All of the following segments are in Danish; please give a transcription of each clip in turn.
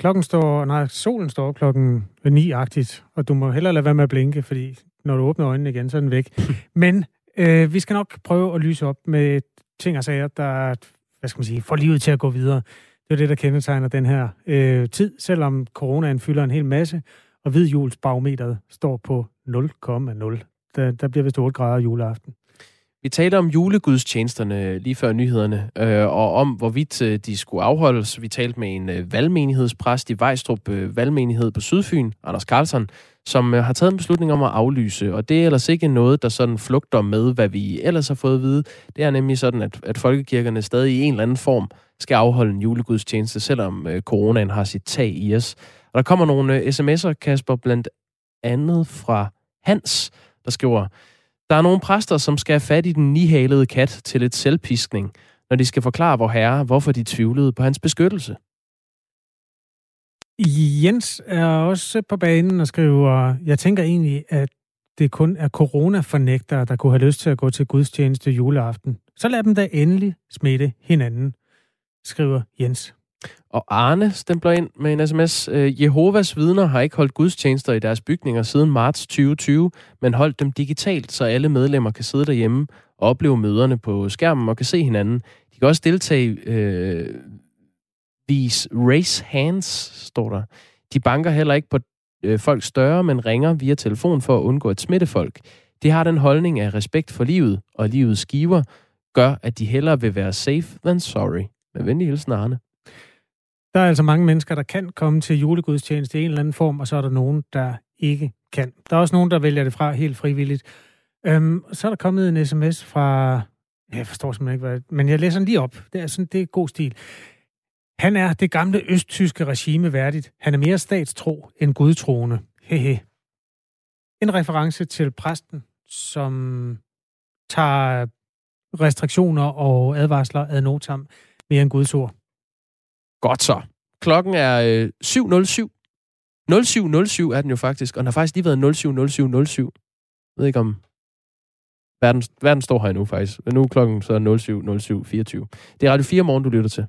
klokken står, nej, solen står klokken 9-agtigt, og du må hellere lade være med at blinke, fordi når du åbner øjnene igen, så er den væk. Men øh, vi skal nok prøve at lyse op med ting og sager, der hvad skal man sige, får livet til at gå videre. Det er det, der kendetegner den her øh, tid, selvom coronaen fylder en hel masse, og hvidhjulsbarometeret står på 0,0. Der, der bliver vist 8 grader juleaften. Vi talte om julegudstjenesterne lige før nyhederne, øh, og om hvorvidt øh, de skulle afholdes. Vi talte med en øh, valgmenighedspræst i Vejstrup øh, Valgmenighed på Sydfyn, Anders Carlsen, som øh, har taget en beslutning om at aflyse, og det er ellers ikke noget, der sådan flugter med, hvad vi ellers har fået at vide. Det er nemlig sådan, at, at folkekirkerne stadig i en eller anden form skal afholde en julegudstjeneste, selvom øh, coronaen har sit tag i os. Og der kommer nogle øh, sms'er, Kasper, blandt andet fra Hans, der skriver, der er nogle præster, som skal have fat i den nihalede kat til et selvpiskning, når de skal forklare vor herre, hvorfor de tvivlede på hans beskyttelse. Jens er også på banen og skriver, jeg tænker egentlig, at det kun er coronafornægtere, der kunne have lyst til at gå til gudstjeneste juleaften. Så lad dem da endelig smitte hinanden, skriver Jens. Og Arne stempler ind med en sms. Øh, Jehovas vidner har ikke holdt gudstjenester i deres bygninger siden marts 2020, men holdt dem digitalt, så alle medlemmer kan sidde derhjemme og opleve møderne på skærmen og kan se hinanden. De kan også deltage øh, these race hands, står der. De banker heller ikke på øh, folk større, men ringer via telefon for at undgå at smitte folk. Det har den holdning af respekt for livet og livets giver, gør, at de hellere vil være safe than sorry. Med venlig hilsen, Arne. Der er altså mange mennesker, der kan komme til julegudstjeneste i en eller anden form, og så er der nogen, der ikke kan. Der er også nogen, der vælger det fra helt frivilligt. Øhm, så er der kommet en sms fra... Jeg forstår simpelthen ikke, hvad... Men jeg læser den lige op. Det er, sådan, det er god stil. Han er det gamle østtyske regime værdigt. Han er mere statstro end gudtroende. Hehe. En reference til præsten, som tager restriktioner og advarsler ad notam mere end Guds ord. Godt så. Klokken er øh, 7.07. 07.07 er den jo faktisk, og den har faktisk lige været 07.07.07. Jeg ved ikke om... Verden, verden står her endnu faktisk, men nu er klokken så 07.07.24. Det er Radio 4 morgen, du lytter til.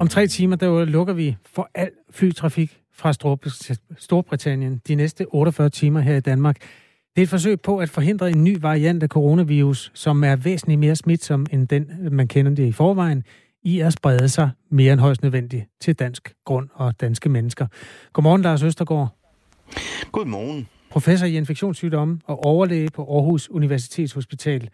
Om tre timer, der lukker vi for al flytrafik fra Storbritannien de næste 48 timer her i Danmark. Det er et forsøg på at forhindre en ny variant af coronavirus, som er væsentligt mere smitsom end den, man kender det i forvejen, i at sprede sig mere end højst nødvendigt til dansk grund og danske mennesker. Godmorgen, Lars Østergaard. Godmorgen. Professor i infektionssygdomme og overlæge på Aarhus Universitetshospital.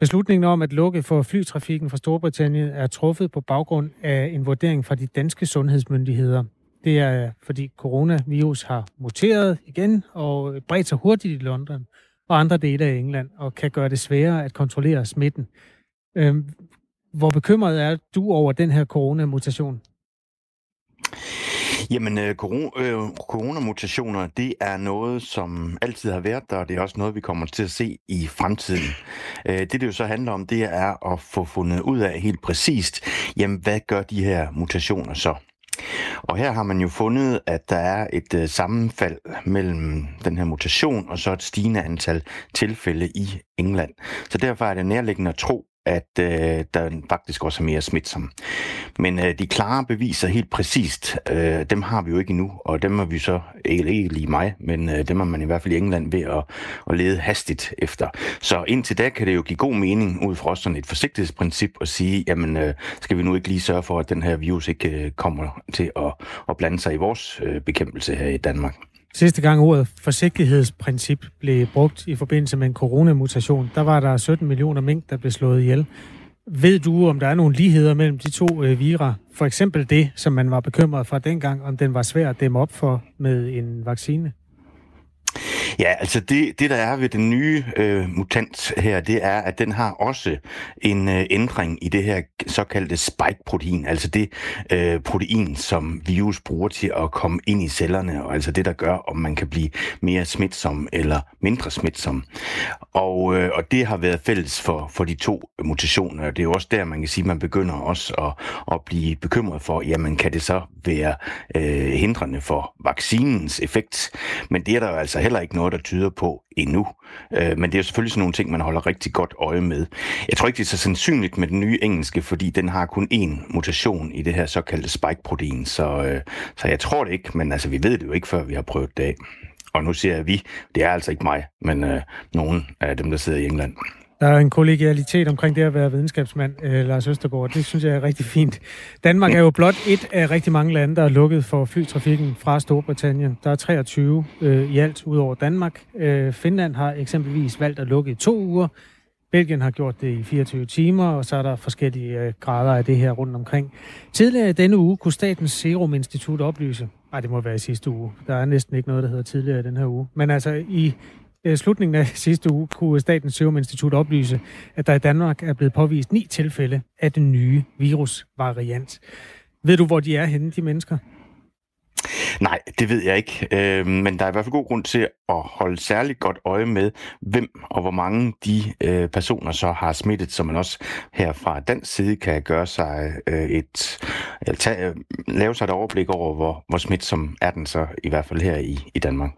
Beslutningen om at lukke for flytrafikken fra Storbritannien er truffet på baggrund af en vurdering fra de danske sundhedsmyndigheder. Det er, øh, fordi coronavirus har muteret igen og øh, bredt sig hurtigt i London og andre dele af England, og kan gøre det sværere at kontrollere smitten. Øhm, hvor bekymret er du over den her coronamutation? Jamen, øh, øh, coronamutationer, det er noget, som altid har været der, og det er også noget, vi kommer til at se i fremtiden. Øh, det, det jo så handler om, det er at få fundet ud af helt præcist, jamen, hvad gør de her mutationer så? Og her har man jo fundet, at der er et øh, sammenfald mellem den her mutation og så et stigende antal tilfælde i England. Så derfor er det nærliggende at tro, at øh, der faktisk også er mere smitsom. Men øh, de klare beviser helt præcist, øh, dem har vi jo ikke endnu, og dem har vi så, ikke, ikke lige mig, men øh, dem har man i hvert fald i England ved at, at lede hastigt efter. Så indtil da kan det jo give god mening ud fra sådan et forsigtighedsprincip at sige, jamen øh, skal vi nu ikke lige sørge for, at den her virus ikke øh, kommer til at, at blande sig i vores øh, bekæmpelse her i Danmark. Sidste gang ordet forsigtighedsprincip blev brugt i forbindelse med en coronamutation, der var der 17 millioner mink, der blev slået ihjel. Ved du, om der er nogle ligheder mellem de to øh, vira? For eksempel det, som man var bekymret for dengang, om den var svær at dæmme op for med en vaccine? Ja, altså det, det der er ved den nye øh, mutant her, det er, at den har også en øh, ændring i det her såkaldte spike-protein, altså det øh, protein, som virus bruger til at komme ind i cellerne, og altså det, der gør, om man kan blive mere smitsom eller mindre smitsom. Og, øh, og det har været fælles for, for de to mutationer, det er jo også der, man kan sige, at man begynder også at, at blive bekymret for, jamen kan det så være øh, hindrende for vaccinens effekt? Men det er der jo altså heller ikke noget, der tyder på endnu. Øh, men det er selvfølgelig sådan nogle ting, man holder rigtig godt øje med. Jeg tror ikke, det er så sandsynligt med den nye engelske, fordi den har kun én mutation i det her såkaldte spike-protein. Så, øh, så jeg tror det ikke, men altså, vi ved det jo ikke, før vi har prøvet det af. Og nu siger jeg vi, det er altså ikke mig, men øh, nogen af dem, der sidder i England. Der er en kollegialitet omkring det at være videnskabsmand, øh, Lars Østergaard. Det synes jeg er rigtig fint. Danmark er jo blot et af rigtig mange lande, der er lukket for flytrafikken fra Storbritannien. Der er 23 øh, i alt ud over Danmark. Øh, Finland har eksempelvis valgt at lukke i to uger. Belgien har gjort det i 24 timer, og så er der forskellige øh, grader af det her rundt omkring. Tidligere i denne uge kunne Statens Serum Institut oplyse, nej, det må være i sidste uge. Der er næsten ikke noget, der hedder tidligere i den her uge. Men altså i Øh, slutningen af sidste uge kunne Statens Serum Institut oplyse, at der i Danmark er blevet påvist ni tilfælde af den nye virusvariant. Ved du, hvor de er henne, de mennesker? Nej, det ved jeg ikke. Øh, men der er i hvert fald god grund til at holde særligt godt øje med, hvem og hvor mange de øh, personer så har smittet, så man også her fra den side kan gøre sig øh, et, eller tage, lave sig et overblik over, hvor, hvor smitsom er den så i hvert fald her i, i Danmark.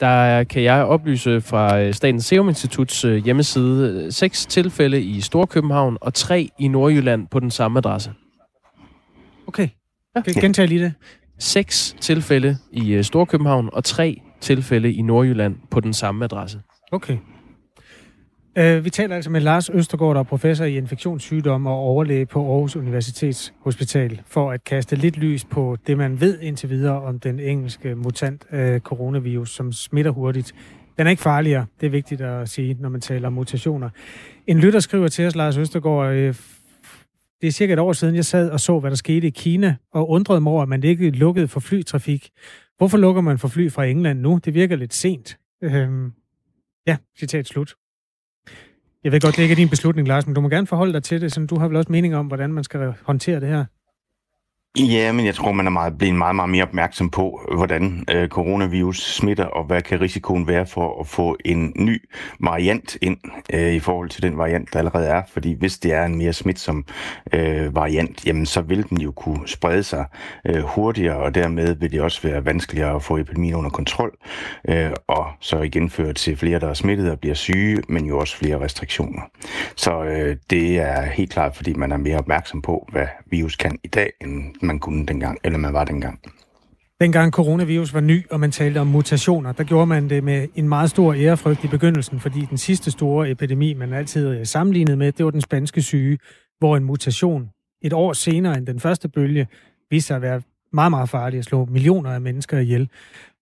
Der kan jeg oplyse fra Statens Serum Instituts hjemmeside seks tilfælde i Storkøbenhavn og tre i Nordjylland på den samme adresse. Okay. Ja. Gentag lige det. Seks tilfælde i øh, Storkøbenhavn og tre tilfælde i Nordjylland på den samme adresse. Okay. Uh, vi taler altså med Lars Østergaard, der er professor i infektionssygdomme og overlæge på Aarhus Universitets Hospital, for at kaste lidt lys på det, man ved indtil videre om den engelske mutant uh, coronavirus, som smitter hurtigt. Den er ikke farligere, det er vigtigt at sige, når man taler om mutationer. En lytter skriver til os, Lars Østergaard, uh, det er cirka et år siden, jeg sad og så, hvad der skete i Kina, og undrede mig over, at man ikke lukkede for flytrafik. Hvorfor lukker man for fly fra England nu? Det virker lidt sent. Øhm, ja, citat slut. Jeg ved godt, det ikke er din beslutning, Lars, men du må gerne forholde dig til det, så du har vel også mening om, hvordan man skal håndtere det her. Ja, men jeg tror, man er meget, blevet meget, meget mere opmærksom på, øh, hvordan øh, coronavirus smitter, og hvad kan risikoen være for at få en ny variant ind øh, i forhold til den variant, der allerede er. Fordi hvis det er en mere smitsom øh, variant, jamen så vil den jo kunne sprede sig øh, hurtigere, og dermed vil det også være vanskeligere at få epidemien under kontrol, øh, og så igen føre til flere, der er smittet og bliver syge, men jo også flere restriktioner. Så øh, det er helt klart, fordi man er mere opmærksom på, hvad virus kan i dag, end man kunne dengang, eller man var dengang. Dengang coronavirus var ny, og man talte om mutationer, der gjorde man det med en meget stor ærefrygt i begyndelsen, fordi den sidste store epidemi, man altid øh, sammenlignede med, det var den spanske syge, hvor en mutation et år senere end den første bølge viste sig at være meget, meget farlig at slå millioner af mennesker ihjel.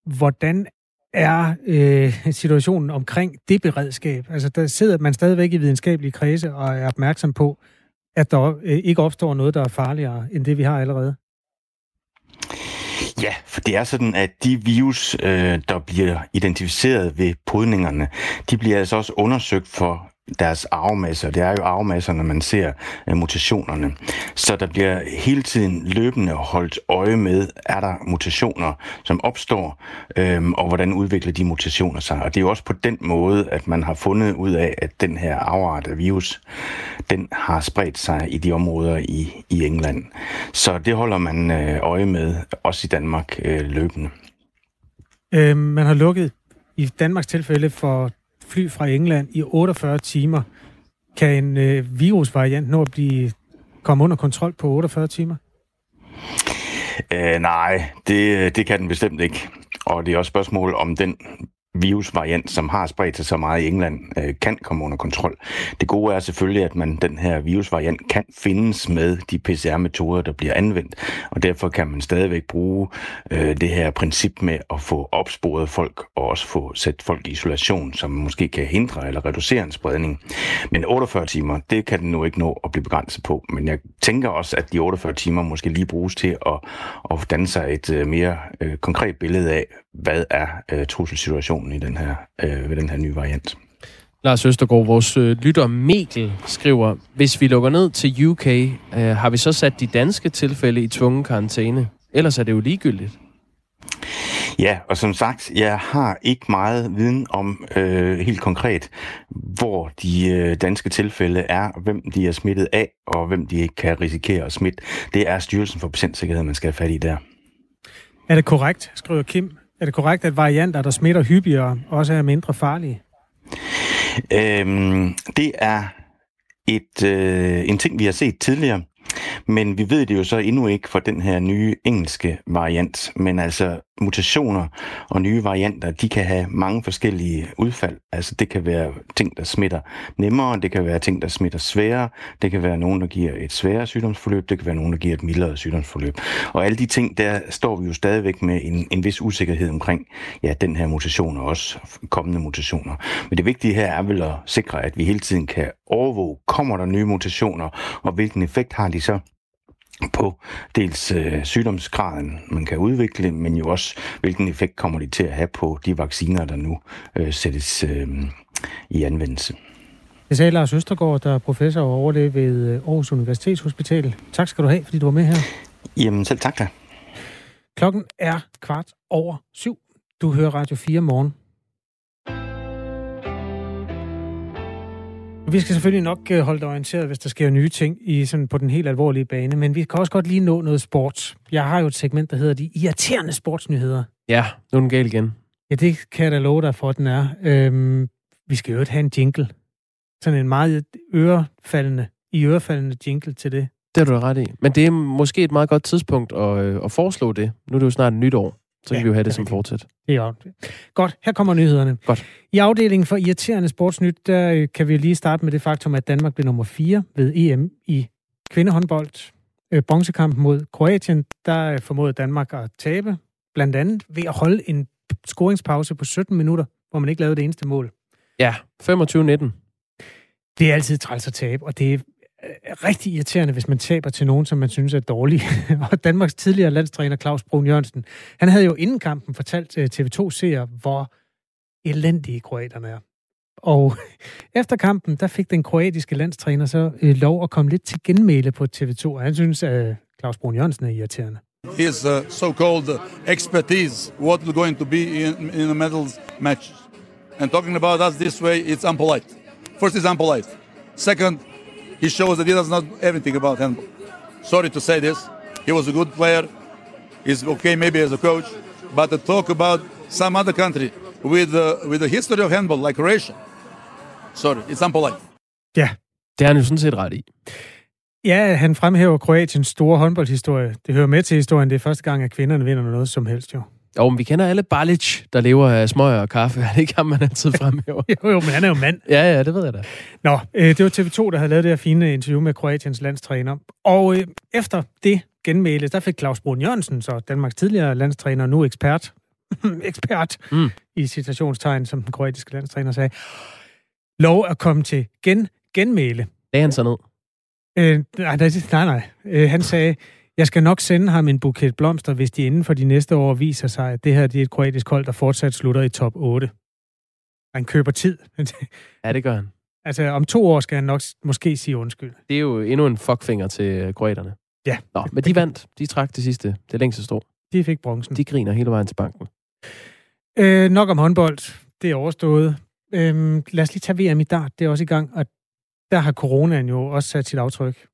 Hvordan er øh, situationen omkring det beredskab? Altså, der sidder man stadigvæk i videnskabelige kredse og er opmærksom på, at der øh, ikke opstår noget, der er farligere end det, vi har allerede? Ja, for det er sådan, at de virus, øh, der bliver identificeret ved podningerne, de bliver altså også undersøgt for deres arvemasser. Det er jo arvemasser, når man ser øh, mutationerne. Så der bliver hele tiden løbende holdt øje med, er der mutationer, som opstår, øhm, og hvordan udvikler de mutationer sig. Og det er jo også på den måde, at man har fundet ud af, at den her afart af virus, den har spredt sig i de områder i, i England. Så det holder man øh, øje med, også i Danmark øh, løbende. Øh, man har lukket i Danmarks tilfælde for fly fra England i 48 timer. Kan en øh, virusvariant nå at blive komme under kontrol på 48 timer? Øh, nej, det, øh, det kan den bestemt ikke. Og det er også spørgsmål om den virusvariant, som har spredt sig så meget i England, øh, kan komme under kontrol. Det gode er selvfølgelig, at man den her virusvariant kan findes med de PCR-metoder, der bliver anvendt, og derfor kan man stadigvæk bruge øh, det her princip med at få opsporet folk og også få sat folk i isolation, som måske kan hindre eller reducere en spredning. Men 48 timer, det kan den nu ikke nå at blive begrænset på. Men jeg tænker også, at de 48 timer måske lige bruges til at, at danne sig et øh, mere øh, konkret billede af, hvad er øh, trusselsituationen i den her, øh, ved den her nye variant. Lars Østergaard, vores øh, lytter Mikkel skriver, hvis vi lukker ned til UK, øh, har vi så sat de danske tilfælde i tvungen karantæne? Ellers er det jo ligegyldigt. Ja, og som sagt, jeg har ikke meget viden om øh, helt konkret, hvor de øh, danske tilfælde er, hvem de er smittet af, og hvem de kan risikere at smitte. Det er Styrelsen for Patientsikkerhed, man skal have fat i der. Er det korrekt, skriver Kim er det korrekt, at varianter, der smitter hyppigere, også er mindre farlige? Øhm, det er et, øh, en ting, vi har set tidligere. Men vi ved det jo så endnu ikke for den her nye engelske variant. Men altså mutationer og nye varianter, de kan have mange forskellige udfald. Altså det kan være ting, der smitter nemmere, det kan være ting, der smitter sværere, det kan være nogen, der giver et sværere sygdomsforløb, det kan være nogen, der giver et mildere sygdomsforløb. Og alle de ting, der står vi jo stadigvæk med en, en vis usikkerhed omkring, ja, den her mutation og også kommende mutationer. Men det vigtige her er vel at sikre, at vi hele tiden kan overvåge, kommer der nye mutationer, og hvilken effekt har de så på dels øh, sygdomsgraden, man kan udvikle, men jo også, hvilken effekt kommer de til at have på de vacciner, der nu øh, sættes øh, i anvendelse. Det sagde Lars Østergaard, der er professor og overlæge ved øh, Aarhus Universitetshospital. Tak skal du have, fordi du var med her. Jamen selv tak da. Klokken er kvart over syv. Du hører Radio 4 morgen. Vi skal selvfølgelig nok øh, holde dig orienteret, hvis der sker nye ting i sådan på den helt alvorlige bane, men vi kan også godt lige nå noget sport. Jeg har jo et segment, der hedder de irriterende sportsnyheder. Ja, nu er den galt igen. Ja, det kan jeg da love dig for, at den er. Øhm, vi skal jo have en jingle. Sådan en meget ørefaldende, i ørefaldende jingle til det. Det har du ret i. Men det er måske et meget godt tidspunkt at, øh, at foreslå det. Nu er det jo snart et Så kan ja, vi jo have det, det som fortsæt. Ja, godt. Her kommer nyhederne. Godt. I afdelingen for irriterende sportsnyt, der øh, kan vi lige starte med det faktum, at Danmark blev nummer 4 ved EM i kvindehåndbold. Øh, bronzekampen mod Kroatien, der øh, formåede Danmark at tabe, blandt andet ved at holde en scoringspause på 17 minutter, hvor man ikke lavede det eneste mål. Ja, 25-19. Det er altid træls at tabe, og det rigtig irriterende, hvis man taber til nogen, som man synes er dårlig. og Danmarks tidligere landstræner Claus Brun Jørgensen, han havde jo inden kampen fortalt øh, TV2-seere, hvor elendige kroaterne er. Og efter kampen, der fik den kroatiske landstræner så øh, lov at komme lidt til genmæle på TV2, og han synes, at øh, Claus Brun Jørgensen er irriterende. His uh, so-called expertise, what is going to be in, in a medals match. And talking about us this way, it's unpolite. First, it's unpolite. Second, he shows that he does not everything about handball. Sorry to say this. He was a good player. He's okay maybe as a coach, but to talk about some other country with uh, with a history of handball like Croatia. Sorry, it's unpolite. Ja. Det er han jo sådan set ret i. Ja, han fremhæver Kroatiens store håndboldhistorie. Det hører med til historien. Det er første gang, at kvinderne vinder noget som helst jo. Jo, men vi kender alle Balic, der lever af smøger og kaffe. Det ikke ham, man altid fremhæver. jo, jo, men han er jo mand. Ja, ja, det ved jeg da. Nå, øh, det var TV2, der havde lavet det her fine interview med Kroatiens landstræner. Og øh, efter det genmæle, der fik Claus Brun Jørgensen, så Danmarks tidligere landstræner, nu ekspert, ekspert mm. i citationstegn, som den kroatiske landstræner sagde, lov at komme til gen, genmæle. Lagde han sig ned? Øh, nej, nej, nej. Øh, han sagde, jeg skal nok sende ham en buket blomster, hvis de inden for de næste år viser sig, at det her det er et kroatisk hold, der fortsat slutter i top 8. Han køber tid. ja, det gør han. Altså, om to år skal han nok måske sige undskyld. Det er jo endnu en fuckfinger til kroaterne. Ja. Nå, men de vandt. De trak det sidste, det længste strå. De fik bronzen. De griner hele vejen til banken. Øh, nok om håndbold. Det er overstået. Øh, lad os lige tage VM i dart. Det er også i gang, og der har coronaen jo også sat sit aftryk.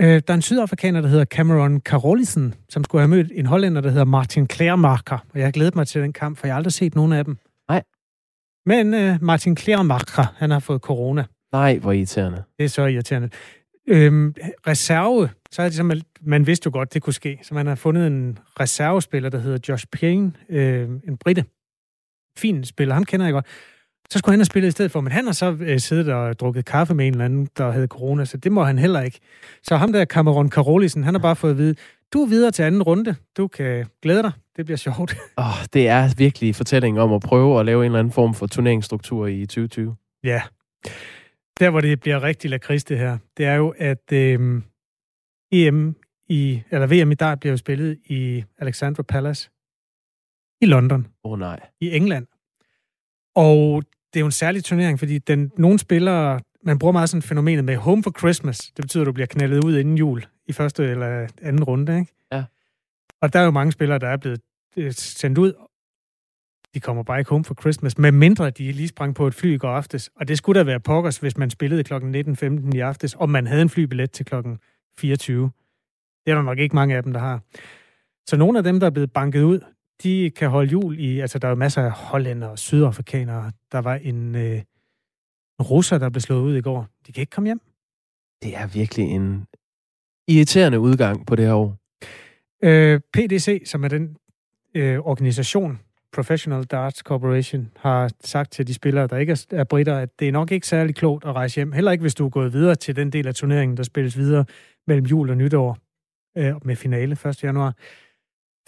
Øh, der er en sydafrikaner, der hedder Cameron Carolisen, som skulle have mødt en hollænder, der hedder Martin Klærmarker. Og jeg har glædet mig til den kamp, for jeg har aldrig set nogen af dem. Nej. Men øh, Martin Klærmarker, han har fået corona. Nej, hvor irriterende. Det er så irriterende. Øhm, reserve, så er det som, man vidste jo godt, det kunne ske. Så man har fundet en reservespiller, der hedder Josh Payne, øh, en britte. Fin spiller, ham kender jeg godt. Så skulle han have spillet i stedet for, men han har så øh, siddet og drukket kaffe med en eller anden, der havde corona, så det må han heller ikke. Så ham der, Cameron Carolisen, han har bare fået at vide, du er videre til anden runde, du kan glæde dig, det bliver sjovt. Oh, det er virkelig fortællingen om at prøve at lave en eller anden form for turneringsstruktur i 2020. Ja. Der, hvor det bliver rigtig lakrids det her, det er jo, at øh, EM i, eller VM i dag bliver jo spillet i Alexandra Palace i London. Åh oh, nej. I England. Og det er jo en særlig turnering, fordi den, nogle spillere, man bruger meget sådan fænomenet med home for Christmas. Det betyder, at du bliver knaldet ud inden jul i første eller anden runde, ikke? Ja. Og der er jo mange spillere, der er blevet øh, sendt ud. De kommer bare ikke home for Christmas, med mindre de lige sprang på et fly i går aftes. Og det skulle da være pokkers, hvis man spillede kl. 19.15 i aftes, og man havde en flybillet til kl. 24. Det er der nok ikke mange af dem, der har. Så nogle af dem, der er blevet banket ud, de kan holde jul i... Altså, der er jo masser af hollænder og sydafrikanere. Der var en, øh, en russer, der blev slået ud i går. De kan ikke komme hjem. Det er virkelig en irriterende udgang på det her år. Øh, PDC, som er den øh, organisation, Professional Darts Corporation, har sagt til de spillere, der ikke er, er britter, at det er nok ikke særlig klogt at rejse hjem. Heller ikke, hvis du er gået videre til den del af turneringen, der spilles videre mellem jul og nytår øh, med finale 1. januar.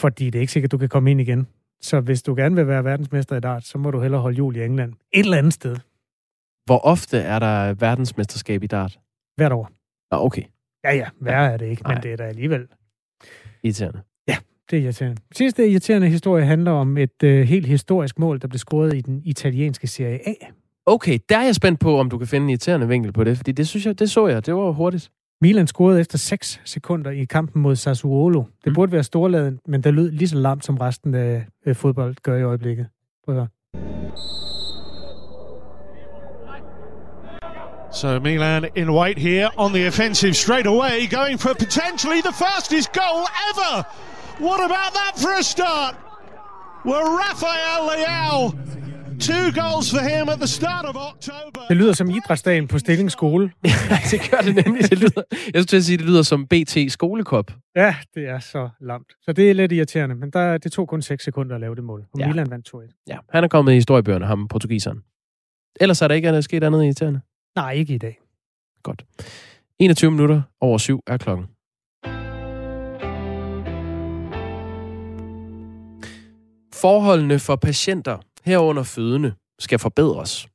Fordi det er ikke sikkert, du kan komme ind igen. Så hvis du gerne vil være verdensmester i dart, så må du hellere holde jul i England. Et eller andet sted. Hvor ofte er der verdensmesterskab i dart? Hvert år. Ah, okay. Ja, ja. Værre er det ikke, Nej. men det er da alligevel. Irriterende. Det er irriterende. Sidste irriterende historie handler om et øh, helt historisk mål, der blev scoret i den italienske Serie A. Okay, der er jeg spændt på, om du kan finde en irriterende vinkel på det, fordi det synes jeg, det så jeg, det var hurtigt. Milan scorede efter 6 sekunder i kampen mod Sassuolo. Det Mm. burde være storladen, men der lød lige så lamt, som resten af fodbold gør i øjeblikket. Prøv at høre. So Milan in white here on the offensive straight away, going for potentially the fastest goal ever. What about that for a start? Well, Rafael Leao, two goals for him at the start of October. Det lyder som idrætsdagen på Stilling Skole. det gør det nemlig. Det lyder, jeg skulle til at sige, det lyder som BT skolekop. Ja, det er så lamt. Så det er lidt irriterende, men der, det tog kun 6 sekunder at lave det mål. Og Ja. Milan vandt 2-1. Ja, han er kommet i historiebøgerne, ham portugiseren. Ellers er der ikke andet sket andet irriterende. Nej, ikke i dag. Godt. 21 minutter over syv er klokken. Forholdene for patienter herunder fødende skal forbedres.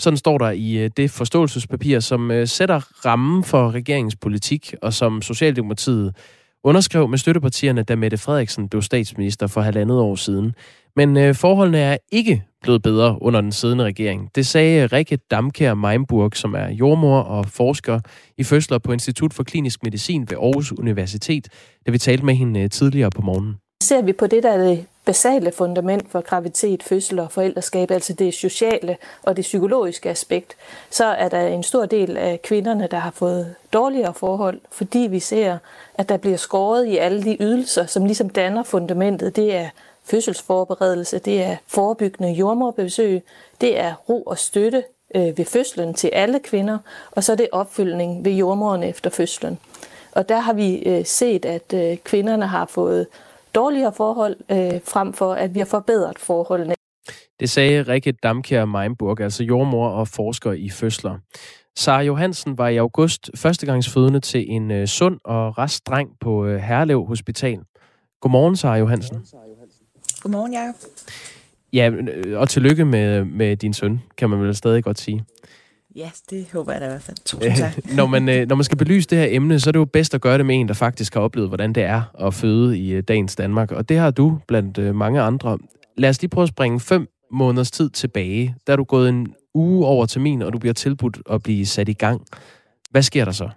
Sådan står der i øh, det forståelsespapir, som øh, sætter rammen for regeringens politik, og som Socialdemokratiet underskrev med støttepartierne, da Mette Frederiksen blev statsminister for halvandet år siden. Men øh, forholdene er ikke blevet bedre under den siddende regering. Det sagde Rikke Damkær Meimburg, som er jordmor og forsker i fødsler på Institut for Klinisk Medicin ved Aarhus Universitet, da vi talte med hende tidligere på morgenen. Ser vi på det, der er det basale fundament for graviditet, fødsel og forældreskab, altså det sociale og det psykologiske aspekt, så er der en stor del af kvinderne, der har fået dårligere forhold, fordi vi ser, at der bliver skåret i alle de ydelser, som ligesom danner fundamentet. Det er fødselsforberedelse, det er forebyggende jordmorbesøg, det er ro og støtte øh, ved fødslen til alle kvinder, og så er det opfyldning ved jordmoren efter fødslen. Og der har vi øh, set, at øh, kvinderne har fået dårligere forhold, øh, frem for at vi har forbedret forholdene. Det sagde Rikke Damkjær Meinburg, altså jordmor og forsker i fødsler. Sara Johansen var i august førstegangsfødende til en øh, sund og rask dreng på øh, Herlev Hospital. Godmorgen, Sara Johansen. Godmorgen, Jacob. Ja, øh, og tillykke med, med din søn, kan man vel stadig godt sige. Ja, det håber jeg da i hvert fald. Tusind tak. når, man, øh, når man skal belyse det her emne, så er det jo bedst at gøre det med en, der faktisk har oplevet, hvordan det er at føde i øh, dagens Danmark. Og det har du blandt øh, mange andre. Lad os lige prøve at springe fem måneders tid tilbage. Der er du gået en uge over termin, og du bliver tilbudt at blive sat i gang. Hvad sker der så?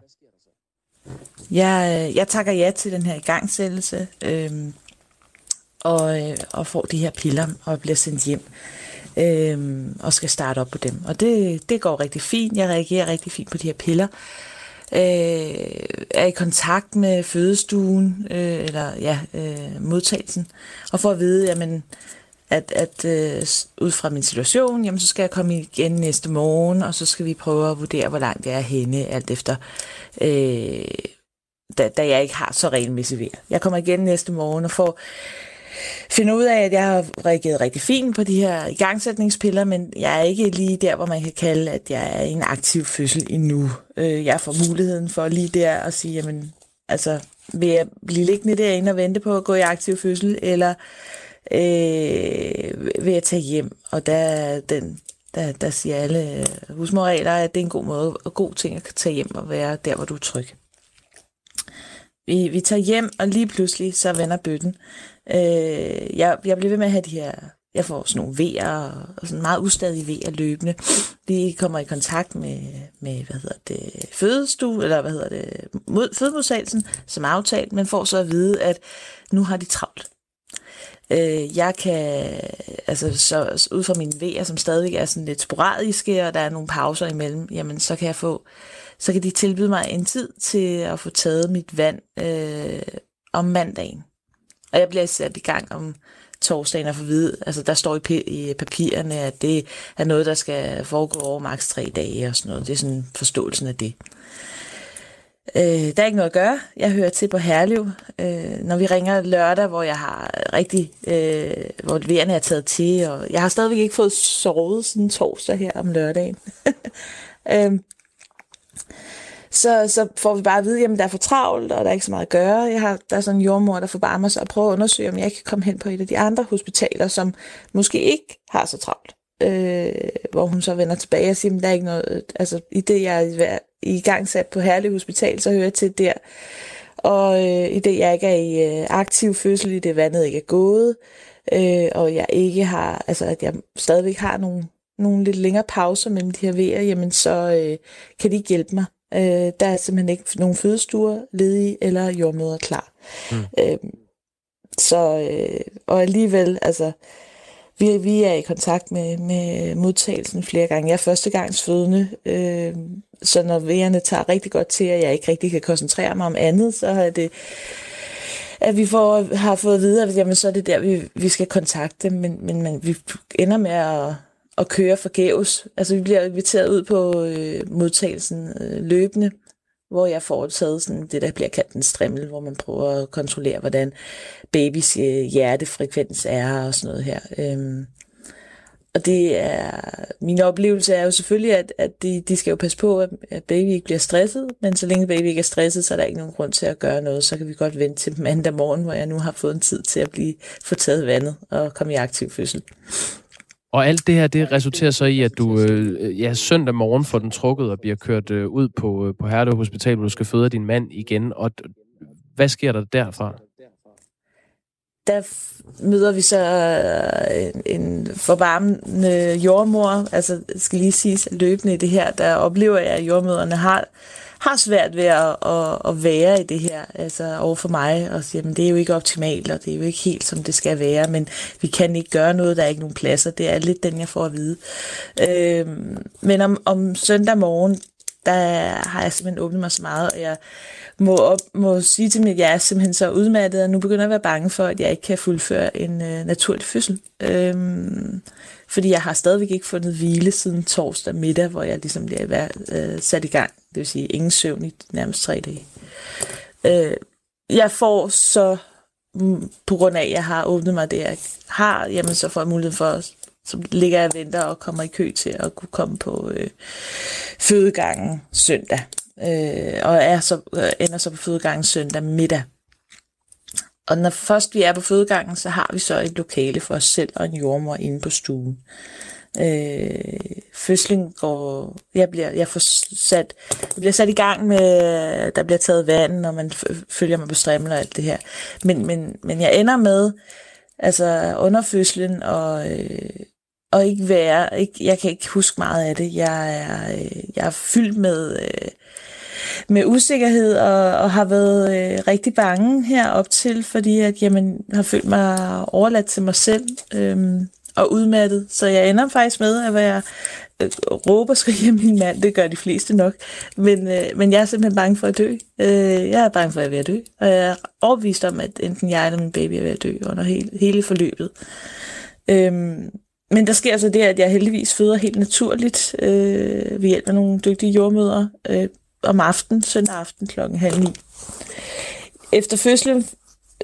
Jeg, jeg takker ja til den her igangsættelse, øhm, og, øh, og får de her piller og bliver sendt hjem øhm, og skal starte op på dem. Og det, det går rigtig fint. Jeg reagerer rigtig fint på de her piller. Øh, er i kontakt med fødestuen, øh, eller ja, øh, modtagelsen, og får at vide, jamen, at, at øh, ud fra min situation, jamen, så skal jeg komme igen næste morgen, og så skal vi prøve at vurdere, hvor langt jeg er henne, alt efter, øh, da, da jeg ikke har så regelmæssigt vejr. Jeg kommer igen næste morgen og får finder ud af, at jeg har reageret rigtig fint på de her igangsætningspiller, men jeg er ikke lige der, hvor man kan kalde, at jeg er i en aktiv fødsel endnu. Øh, jeg får muligheden for lige der at sige, jamen, altså, vil jeg blive liggende derinde og vente på at gå i aktiv fødsel, eller øh, vil jeg tage hjem? Og der, den, der, der siger alle husmorregler, at det er en god måde, og god ting at tage hjem og være der, hvor du er tryg. Vi, vi tager hjem, og lige pludselig så vender bøtten. Øh, jeg, jeg bliver ved med at have de her, jeg får sådan nogle vejer, og sådan meget ustadige vejer løbende. De kommer i kontakt med, med hvad hedder det, fødestue, eller hvad hedder det, mod, fødemodsagelsen, som er aftalt, men får så at vide, at nu har de travlt. Øh, jeg kan, altså så ud fra mine vejer, som stadig er sådan lidt sporadiske, og der er nogle pauser imellem, jamen så kan jeg få, så kan de tilbyde mig en tid til at få taget mit vand øh, om mandagen. Og jeg bliver sat i gang om torsdagen at få vide, altså der står i, i papirerne, at det er noget, der skal foregå over maks tre dage og sådan noget. Det er sådan forståelsen af det. Øh, der er ikke noget at gøre. Jeg hører til på Herlev. Øh, når vi ringer lørdag, hvor jeg har rigtig, øh, hvor leverne er taget til, og jeg har stadigvæk ikke fået sovet siden torsdag her om lørdagen. øh, så, så får vi bare at vide, at der er for travlt, og der er ikke så meget at gøre. Jeg har, der er sådan en jordmor, der forbarmer sig mig så at at undersøge, om jeg kan komme hen på et af de andre hospitaler, som måske ikke har så travlt. Øh, hvor hun så vender tilbage og siger, at der er ikke noget, øh, altså i det, jeg er i gang sat på Herlev Hospital, så hører jeg til der. Og øh, i det, jeg ikke er i øh, aktiv fødsel, i det vandet ikke er gået, øh, og jeg ikke har, altså at jeg stadigvæk har nogle, nogle lidt længere pauser mellem de her vejer, jamen så øh, kan de ikke hjælpe mig. Øh, der er simpelthen ikke nogen fødestuer ledige eller jordmøder klar. Mm. Øh, så, øh, og alligevel, altså, vi, vi er i kontakt med, med modtagelsen flere gange. Jeg er førstegangsfødende, øh, så når vejerne tager rigtig godt til, at jeg ikke rigtig kan koncentrere mig om andet, så er det at vi får, har fået videre, at jamen, så er det der, vi, vi skal kontakte men, men, men vi ender med at, at køre forgæves. Altså vi bliver inviteret ud på øh, modtagelsen øh, løbende, hvor jeg får taget sådan det, der bliver kaldt en strimmel, hvor man prøver at kontrollere, hvordan babys øh, hjertefrekvens er og sådan noget her. Øhm, og det er, min oplevelse er jo selvfølgelig, at, at de, de skal jo passe på, at, at baby ikke bliver stresset, men så længe baby ikke er stresset, så er der ikke nogen grund til at gøre noget. Så kan vi godt vente til mandag morgen, hvor jeg nu har fået en tid til at blive fortaget vandet og komme i aktiv fødsel. Og alt det her, det resulterer så i, at du øh, ja, søndag morgen får den trukket og bliver kørt øh, ud på, øh, på Herlev Hospital, hvor du skal føde din mand igen. Og hvad sker der derfra? Der møder vi så øh, en, en forvarmende jordmor, altså skal lige siges løbende i det her, der oplever jeg, at jordmøderne har har svært ved at, at, at være i det her, altså over for mig, og siger, at det er jo ikke optimalt, og det er jo ikke helt, som det skal være, men vi kan ikke gøre noget, der er ikke nogen pladser. Det er lidt den, jeg får at vide. Øh, men om, om søndag morgen, der har jeg simpelthen åbnet mig så meget, og jeg må, op, må sige til mig, at jeg er simpelthen så udmattet, og nu begynder jeg at være bange for, at jeg ikke kan fuldføre en øh, naturlig fødsel. Øhm, fordi jeg har stadigvæk ikke fundet hvile siden torsdag middag, hvor jeg ligesom bliver øh, sat i gang. Det vil sige ingen søvn i nærmest tre dage. Øh, jeg får så, mm, på grund af, at jeg har åbnet mig det, jeg har, jamen så får jeg mulighed for, så ligger og venter og kommer i kø til at kunne komme på øh, fødegangen søndag. Øh, og er så, øh, ender så på fødegangen søndag middag. Og når først vi er på fødegangen, så har vi så et lokale for os selv og en jordmor inde på stuen. Øh, fødslen går, jeg bliver, jeg får sat, jeg bliver sat i gang med, der bliver taget vand, når man følger mig på strimmel og alt det her. Men, men, men jeg ender med, altså under fødslen, og, øh, og ikke være, ikke, jeg kan ikke huske meget af det. Jeg er, øh, jeg er fyldt med, øh, med usikkerhed og, og har været øh, rigtig bange her op til, fordi at, jamen, har følt mig overladt til mig selv øh, og udmattet. Så jeg ender faktisk med at være øh, råber og skriger min mand. Det gør de fleste nok. Men, øh, men jeg er simpelthen bange for at dø. Øh, jeg er bange for, at jeg dø. Og jeg er overbevist om, at enten jeg eller min baby er ved at dø under hele, hele forløbet. Øh, men der sker altså det, at jeg heldigvis føder helt naturligt øh, ved hjælp af nogle dygtige jordmøder øh, om aftenen, søndag aften klokken halv ni. Efter fødslen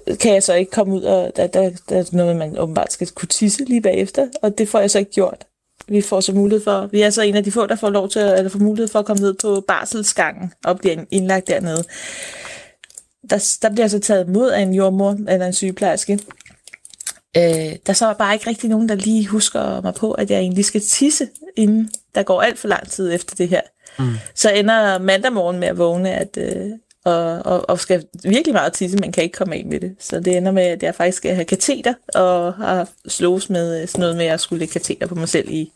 øh, kan jeg så ikke komme ud, og der, der, der er noget, man åbenbart skal kunne tisse lige bagefter, og det får jeg så ikke gjort. Vi får så mulighed for, vi er så en af de få, der får lov til, eller får mulighed for at komme ned på barselsgangen og blive indlagt dernede. Der, der bliver så taget mod af en jordmor eller en sygeplejerske. Øh, der så er bare ikke rigtig nogen, der lige husker mig på, at jeg egentlig skal tisse, inden der går alt for lang tid efter det her. Mm. Så ender mandag morgen med at vågne, at, øh, og, og, og skal virkelig meget tisse, men kan ikke komme ind med det. Så det ender med, at jeg faktisk skal have kateter, og har slås med sådan noget med, at jeg skulle lægge kateter på mig selv i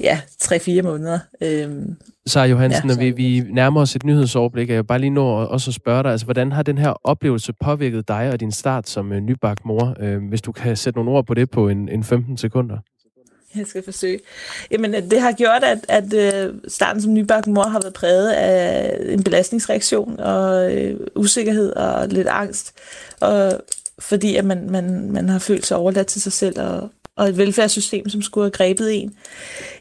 ja, 3-4 måneder. Øhm, så Johansen, ja, når vi, vi nærmer os et nyhedsoverblik, jeg bare lige nå også at spørge dig, altså, hvordan har den her oplevelse påvirket dig og din start som øh, nybagt mor? Øh, hvis du kan sætte nogle ord på det på en, en 15 sekunder. Jeg skal forsøge. Jamen, det har gjort, at, at øh, starten som nybagt mor har været præget af en belastningsreaktion og øh, usikkerhed og lidt angst. Og fordi at man, man, man har følt sig overladt til sig selv, og, og et velfærdssystem, som skulle have grebet en,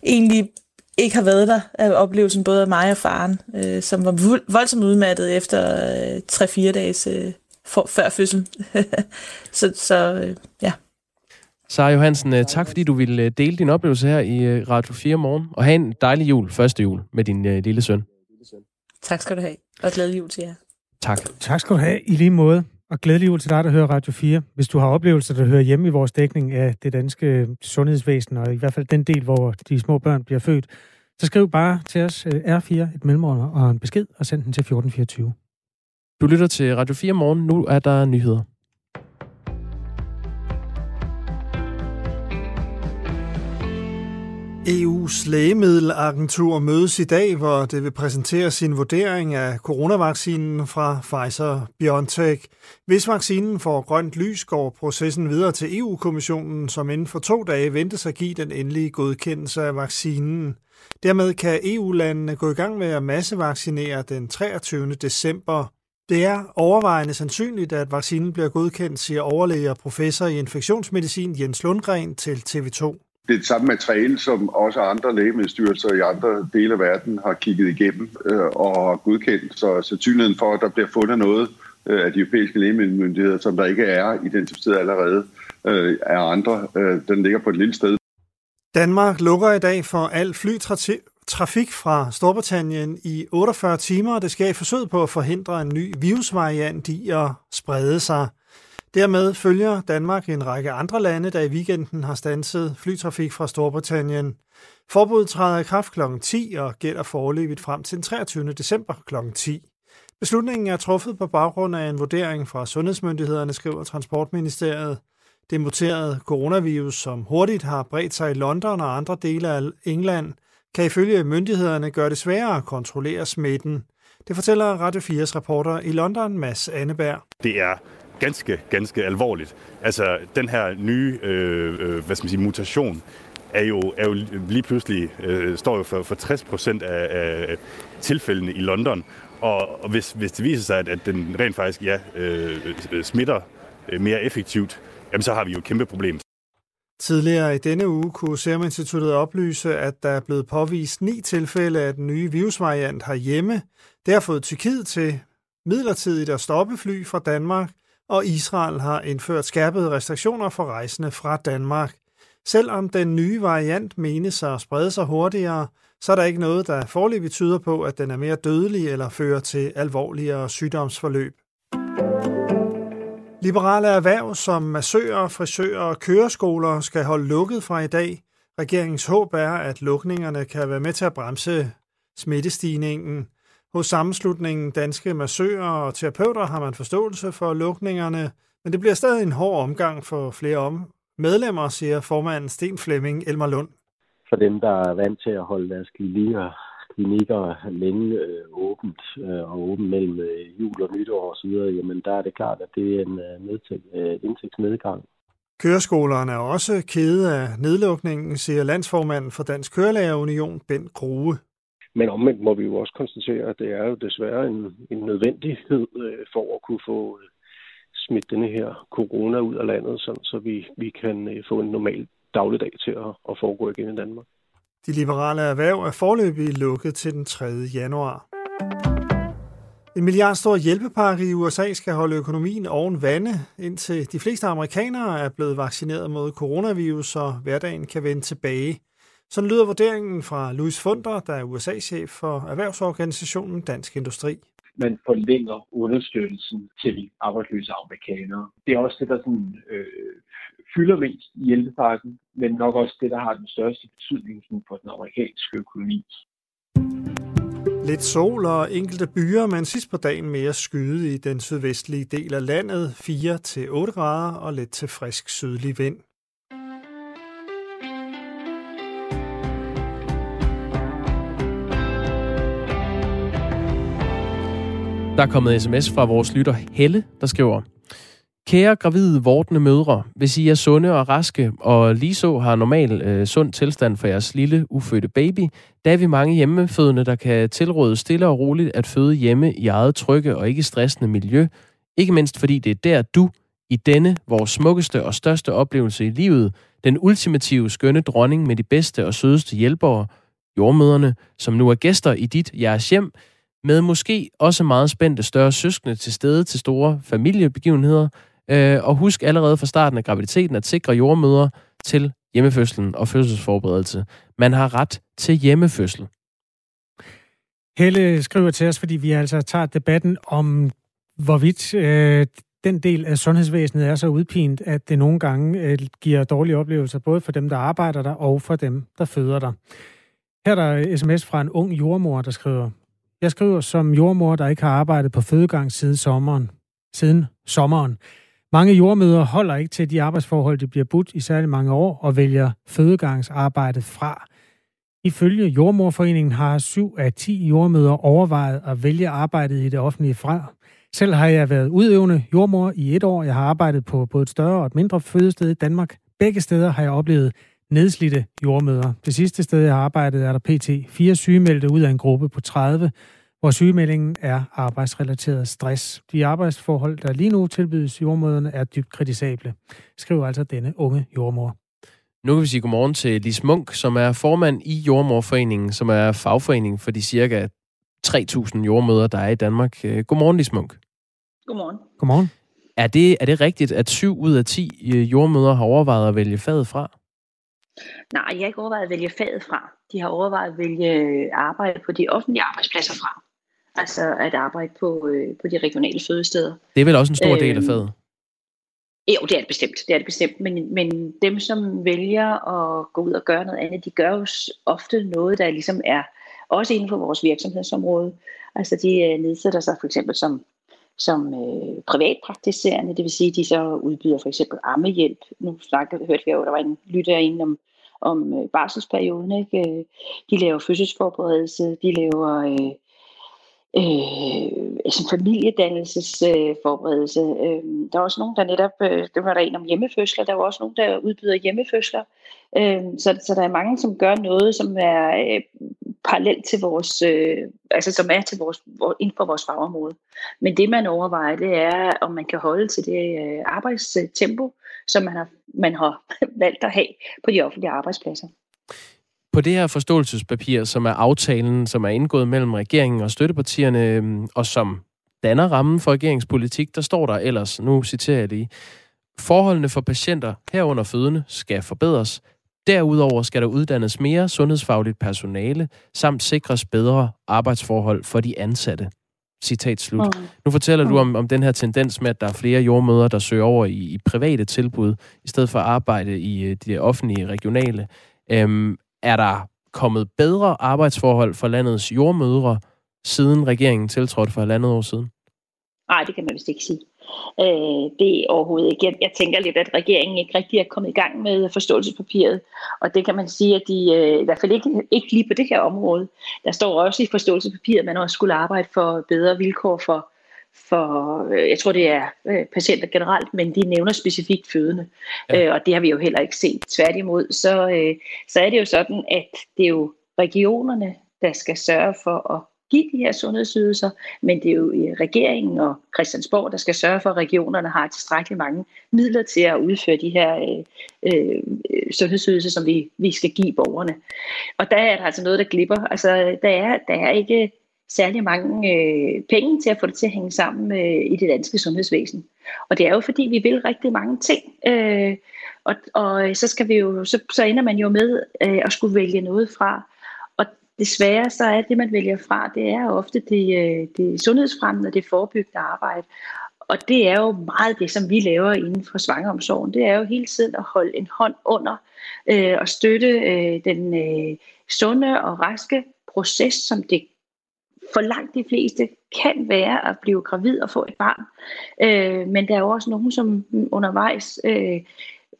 egentlig ikke har været der af oplevelsen både af mig og faren, øh, som var voldsomt udmattet efter øh, 3-4 dages øh, for, før fødsel. så så øh, ja. Sara Johansen, øh, tak fordi du ville øh, dele din oplevelse her i øh, Radio 4 morgen, og have en dejlig jul, første jul, med din uh, lille søn. Tak skal du have, og glædelig jul til jer. Tak. Tak skal du have i lige måde. Og glædelig jul til dig, der hører Radio 4. Hvis du har oplevelser, der hører hjemme i vores dækning af det danske sundhedsvæsen, og i hvert fald den del, hvor de små børn bliver født, så skriv bare til os øh, R4, et mellemrum og en besked, og send den til 1424. Du lytter til Radio 4 morgen. Nu er der nyheder. EU's lægemiddelagentur mødes i dag, hvor det vil præsentere sin vurdering af coronavaccinen fra Pfizer-BioNTech. Hvis vaccinen får grønt lys, går processen videre til EU-kommissionen, som inden for to dage ventes at give den endelige godkendelse af vaccinen. Dermed kan EU-landene gå i gang med at massevaccinere den 23. december. Det er overvejende sandsynligt, at vaccinen bliver godkendt, siger overlæge og professor i infektionsmedicin Jens Lundgren til TV2 det er det samme materiale, som også andre lægemiddelstyrelser i andre dele af verden har kigget igennem øh, og godkendt. Så sandsynligheden for, at der bliver fundet noget øh, af de europæiske lægemiddelmyndigheder, som der ikke er identificeret allerede øh, af andre, øh, den ligger på et lille sted. Danmark lukker i dag for al flytrafik fra Storbritannien i 48 timer, og det skal i forsøg på at forhindre en ny virusvariant i at sprede sig. Dermed følger Danmark en række andre lande, der i weekenden har stanset flytrafik fra Storbritannien. Forbuddet træder i kraft kl. 10 og gælder foreløbigt frem til den 23. december kl. 10. Beslutningen er truffet på baggrund af en vurdering fra sundhedsmyndighederne, skriver Transportministeriet. Det muterede coronavirus, som hurtigt har bredt sig i London og andre dele af England, kan ifølge myndighederne gøre det sværere at kontrollere smitten. Det fortæller Radio 4's reporter i London, Mads Anneberg. Det er ganske, ganske alvorligt. Altså, den her nye, øh, øh, hvad skal man sige, mutation er jo, er jo lige pludselig, øh, står jo for, for 60 procent af, af tilfældene i London. Og, og hvis, hvis det viser sig, at, at den rent faktisk ja, øh, øh smitter øh, mere effektivt, jamen så har vi jo et kæmpe problem. Tidligere i denne uge kunne Serum Instituttet oplyse, at der er blevet påvist ni tilfælde af den nye virusvariant herhjemme. Det har fået Tyrkiet til midlertidigt at stoppe fly fra Danmark, og Israel har indført skærpede restriktioner for rejsende fra Danmark. Selvom den nye variant menes at sprede sig hurtigere, så er der ikke noget, der forløbig tyder på, at den er mere dødelig eller fører til alvorligere sygdomsforløb. Liberale erhverv som massører, frisører og køreskoler skal holde lukket fra i dag. Regeringens håb er, at lukningerne kan være med til at bremse smittestigningen. Hos sammenslutningen Danske Massører og Terapeuter har man forståelse for lukningerne, men det bliver stadig en hård omgang for flere om medlemmer, siger formanden Sten Flemming Elmerlund. For dem, der er vant til at holde deres klinikker, klinikker længe øh, åbent øh, og åbent mellem øh, jul og nytår osv., jamen der er det klart, at det er en øh, øh, indtægtsnedgang. Køreskolerne er også kede af nedlukningen, siger landsformanden for Dansk Kørelægerunion, Bent Grue. Men omvendt må vi jo også konstatere, at det er jo desværre en, en nødvendighed øh, for at kunne få øh, smidt denne her corona ud af landet, sådan, så vi, vi kan øh, få en normal dagligdag til at, at foregå igen i Danmark. De liberale erhverv er forløbig lukket til den 3. januar. En milliardstor hjælpepakke i USA skal holde økonomien oven vande, indtil de fleste amerikanere er blevet vaccineret mod coronavirus, og hverdagen kan vende tilbage. Sådan lyder vurderingen fra Louis Funder, der er USA-chef for erhvervsorganisationen Dansk Industri. Man forlænger understøttelsen til de arbejdsløse amerikanere. Det er også det, der sådan, øh, fylder mest i hjælpepakken, men nok også det, der har den største betydning for den amerikanske økonomi. Lidt sol og enkelte byer, men sidst på dagen mere skyde i den sydvestlige del af landet, 4-8 grader og lidt til frisk sydlig vind. Der er kommet sms fra vores lytter Helle, der skriver, Kære gravide, vortende mødre, hvis I er sunde og raske, og lige så har normal øh, sund tilstand for jeres lille, ufødte baby, der er vi mange hjemmefødende, der kan tilråde stille og roligt at føde hjemme i eget trygge og ikke stressende miljø, ikke mindst fordi det er der, du i denne, vores smukkeste og største oplevelse i livet, den ultimative skønne dronning med de bedste og sødeste hjælpere, jordmøderne, som nu er gæster i dit jeres hjem, med måske også meget spændte større søskende til stede til store familiebegivenheder, øh, og husk allerede fra starten af graviditeten at sikre jordmøder til hjemmefødslen og fødselsforberedelse. Man har ret til hjemmefødsel. Helle skriver til os, fordi vi altså tager debatten om, hvorvidt øh, den del af sundhedsvæsenet er så udpint, at det nogle gange øh, giver dårlige oplevelser, både for dem, der arbejder der, og for dem, der føder der. Her er der sms fra en ung jordmor, der skriver, jeg skriver som jordmor, der ikke har arbejdet på fødegang siden sommeren. Siden sommeren. Mange jordmøder holder ikke til de arbejdsforhold, de bliver budt i særlig mange år, og vælger fødegangsarbejdet fra. Ifølge Jordmorforeningen har 7 af 10 jordmøder overvejet at vælge arbejdet i det offentlige fra. Selv har jeg været udøvende jordmor i et år. Jeg har arbejdet på både et større og et mindre fødested i Danmark. Begge steder har jeg oplevet nedslidte jordmøder. Det sidste sted, jeg har arbejdet, er der pt. fire sygemeldte ud af en gruppe på 30, hvor sygemeldingen er arbejdsrelateret stress. De arbejdsforhold, der lige nu tilbydes jordmøderne, er dybt kritisable, skriver altså denne unge jordmor. Nu kan vi sige godmorgen til Lis Munk, som er formand i Jordmorforeningen, som er fagforening for de cirka 3.000 jordmøder, der er i Danmark. Øh, godmorgen, Lis Munk. Godmorgen. Godmorgen. Er det, er det rigtigt, at 7 ud af 10 øh, jordmøder har overvejet at vælge faget fra? Nej, jeg har ikke overvejet at vælge faget fra. De har overvejet at vælge øh, arbejde på de offentlige arbejdspladser fra. Altså at arbejde på, øh, på de regionale fødesteder. Det er vel også en stor del af faget? Jo, det er det bestemt. Det er det bestemt. Men, men dem, som vælger at gå ud og gøre noget andet, de gør jo ofte noget, der ligesom er også inden for vores virksomhedsområde. Altså de nedsætter sig for eksempel som, som øh, privatpraktiserende, det vil sige, de så udbyder for eksempel ammehjælp. Nu snakkede, hørte vi jo, der var en lytter inde om, om øh, barselsperioden. Ikke? Øh, de laver fødselsforberedelse, de laver øh, øh, altså familiedannelsesforberedelse. Øh, der er også nogen, der netop, øh, det var der en om hjemmefødsler, der var også nogen, der udbyder hjemmefødsler. Øh, så, så der er mange, som gør noget, som er øh, parallelt til vores, øh, altså som er til vores, inden for vores fagområde. Men det, man overvejer, det er, om man kan holde til det øh, arbejdstempo, som man har, man har valgt at have på de offentlige arbejdspladser. På det her forståelsespapir, som er aftalen, som er indgået mellem regeringen og støttepartierne, øhm, og som danner rammen for regeringspolitik, der står der ellers, nu citerer jeg lige, forholdene for patienter herunder fødende skal forbedres. Derudover skal der uddannes mere sundhedsfagligt personale, samt sikres bedre arbejdsforhold for de ansatte. Citat slut. Mm. Nu fortæller du om, om den her tendens med, at der er flere jordmøder, der søger over i, i private tilbud, i stedet for at arbejde i øh, de offentlige regionale. Øhm, er der kommet bedre arbejdsforhold for landets jordmødre, siden regeringen tiltrådte for halvandet år siden? Nej, det kan man vist ikke sige. Øh, det er overhovedet ikke. Jeg, jeg tænker lidt, at regeringen ikke rigtig er kommet i gang med forståelsespapiret, og det kan man sige, at de øh, i hvert fald ikke, ikke lige på det her område. Der står også i forståelsespapiret, at man også skulle arbejde for bedre vilkår for, for øh, jeg tror det er øh, patienter generelt, men de nævner specifikt fødende, ja. øh, og det har vi jo heller ikke set. Tværtimod, så, øh, så er det jo sådan, at det er jo regionerne, der skal sørge for at give de her sundhedsydelser, men det er jo øh, regeringen og Christiansborg, der skal sørge for, at regionerne har tilstrækkeligt mange midler til at udføre de her øh, øh, sundhedsydelser, som vi, vi skal give borgerne. Og der er der altså noget, der glipper. Altså, der er, der er ikke særlig mange øh, penge til at få det til at hænge sammen øh, i det danske sundhedsvæsen. Og det er jo fordi, vi vil rigtig mange ting. Øh, og, og så skal vi jo, så, så ender man jo med øh, at skulle vælge noget fra desværre så er det, man vælger fra, det er ofte det, øh, det sundhedsfremmende, det forebyggende arbejde. Og det er jo meget det, som vi laver inden for svangeromsorgen. Det er jo hele tiden at holde en hånd under øh, og støtte øh, den øh, sunde og raske proces, som det for langt de fleste kan være at blive gravid og få et barn. Øh, men der er jo også nogen, som undervejs øh,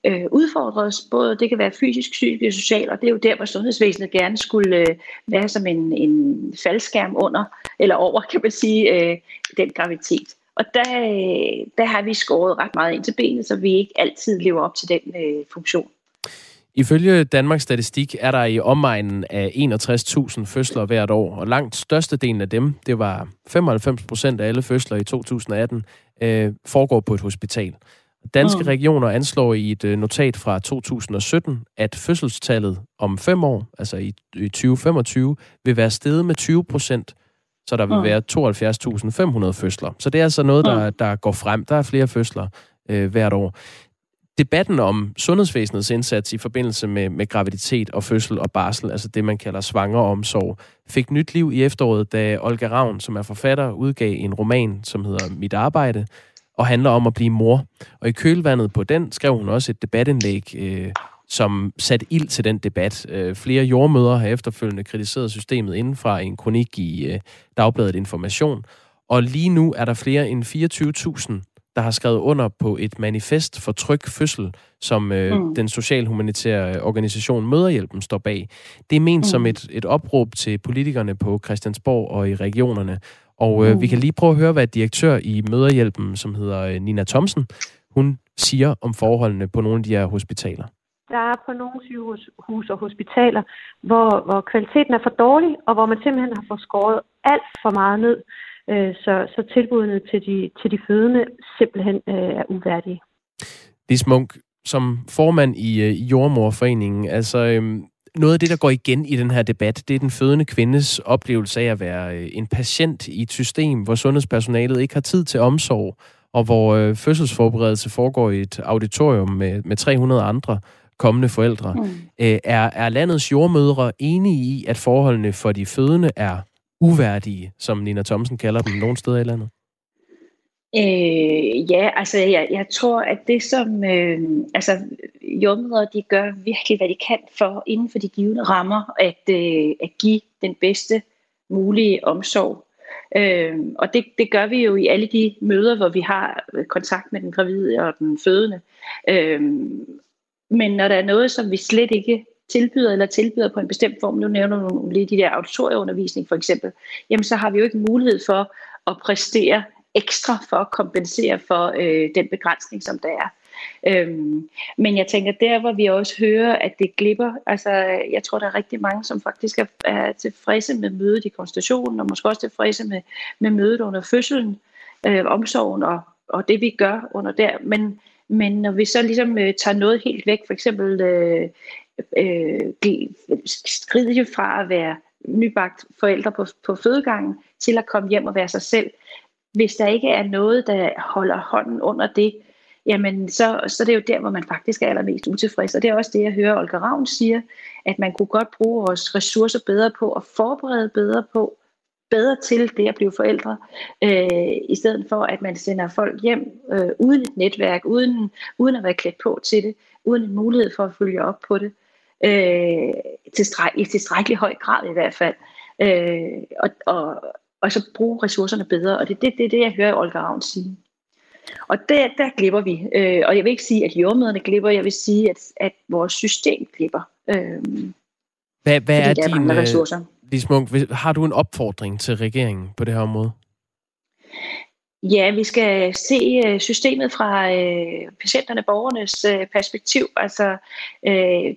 øh, udfordres, både det kan være fysisk, psykisk og socialt, og det er jo der, hvor sundhedsvæsenet gerne skulle øh, være som en, en faldskærm under, eller over, kan man sige, øh, den graviditet. Og der, øh, der har vi skåret ret meget ind til benet, så vi ikke altid lever op til den øh, funktion. Ifølge Danmarks Statistik er der i omegnen af 61.000 fødsler hvert år, og langt størstedelen af dem, det var 95 procent af alle fødsler i 2018, øh, foregår på et hospital. Danske Mm. regioner anslår i et øh, notat fra 2017, at fødselstallet om fem år, altså i, i 2025, vil være steget med 20 procent, så der vil Mm. være 72.500 fødsler. Så det er altså noget, der, der går frem. Der er flere fødsler øh, hvert år. Debatten om sundhedsvæsenets indsats i forbindelse med, med graviditet og fødsel og barsel, altså det, man kalder svangeromsorg, fik nyt liv i efteråret, da Olga Ravn, som er forfatter, udgav en roman, som hedder Mit Arbejde, og handler om at blive mor. Og i kølvandet på den skrev hun også et debatindlæg, øh, som satte ild til den debat. Øh, flere jordmøder har efterfølgende kritiseret systemet indenfra i en kronik i øh, Dagbladet Information. Og lige nu er der flere end 24.000 der har skrevet under på et manifest for tryg fødsel, som øh, Mm. den socialhumanitære organisation Møderhjælpen står bag. Det er ment mm. som et, et opråb til politikerne på Christiansborg og i regionerne. Og øh, Mm. vi kan lige prøve at høre, hvad direktør i Møderhjælpen, som hedder øh, Nina Thomsen, hun siger om forholdene på nogle af de her hospitaler. Der er på nogle sygehus og hospitaler, hvor, hvor kvaliteten er for dårlig, og hvor man simpelthen har fået skåret alt for meget ned, øh, så, så tilbudene til de, til de fødende simpelthen øh, er uværdige. Lis Munk, som formand i, øh, i Jordmorforeningen, altså øhm, noget af det, der går igen i den her debat, det er den fødende kvindes oplevelse af at være øh, en patient i et system, hvor sundhedspersonalet ikke har tid til omsorg, og hvor øh, fødselsforberedelse foregår i et auditorium med, med 300 andre kommende forældre. Mm. Øh, er, er landets jordmødre enige i, at forholdene for de fødende er uværdige, som Nina Thomsen kalder dem nogle steder i landet? Øh, ja, altså jeg, jeg tror, at det som øh, altså, jordmødre, de gør virkelig, hvad de kan for inden for de givende rammer, at, øh, at give den bedste mulige omsorg. Øh, og det, det gør vi jo i alle de møder, hvor vi har øh, kontakt med den gravide og den fødende. Øh, men når der er noget, som vi slet ikke tilbyder eller tilbyder på en bestemt form, nu nævner du lige de der auditorieundervisning for eksempel, jamen så har vi jo ikke mulighed for at præstere ekstra for at kompensere for øh, den begrænsning, som der er. Øhm, men jeg tænker, der hvor vi også hører, at det glipper, altså jeg tror, der er rigtig mange, som faktisk er, er tilfredse med mødet i konstitutionen, og måske også tilfredse med, med mødet under fødslen, øh, omsorgen og, og det vi gør under der. Men, men når vi så ligesom øh, tager noget helt væk, for eksempel øh, øh, skrider fra at være nybagt forældre på, på fødegangen, til at komme hjem og være sig selv, hvis der ikke er noget, der holder hånden under det, jamen så, så det er det jo der, hvor man faktisk er allermest utilfreds. Og det er også det, jeg hører Olga Ravn siger, at man kunne godt bruge vores ressourcer bedre på at forberede bedre på, bedre til det at blive forældre, øh, i stedet for at man sender folk hjem øh, uden et netværk, uden, uden at være klædt på til det, uden en mulighed for at følge op på det, øh, tilstræk, i tilstrækkelig høj grad i hvert fald. Øh, og, og, og så bruge ressourcerne bedre. Og det er det, det, det, jeg hører Olga Ravn sige. Og der, der glipper vi. Øh, og jeg vil ikke sige, at jordmøderne glipper. Jeg vil sige, at, at vores system glipper. Øh, Hvad, hvad er der din, mangler øh, ressourcer. Lis Munk, har du en opfordring til regeringen på det her område? Ja, vi skal se øh, systemet fra øh, patienterne, borgernes øh, perspektiv. Altså øh,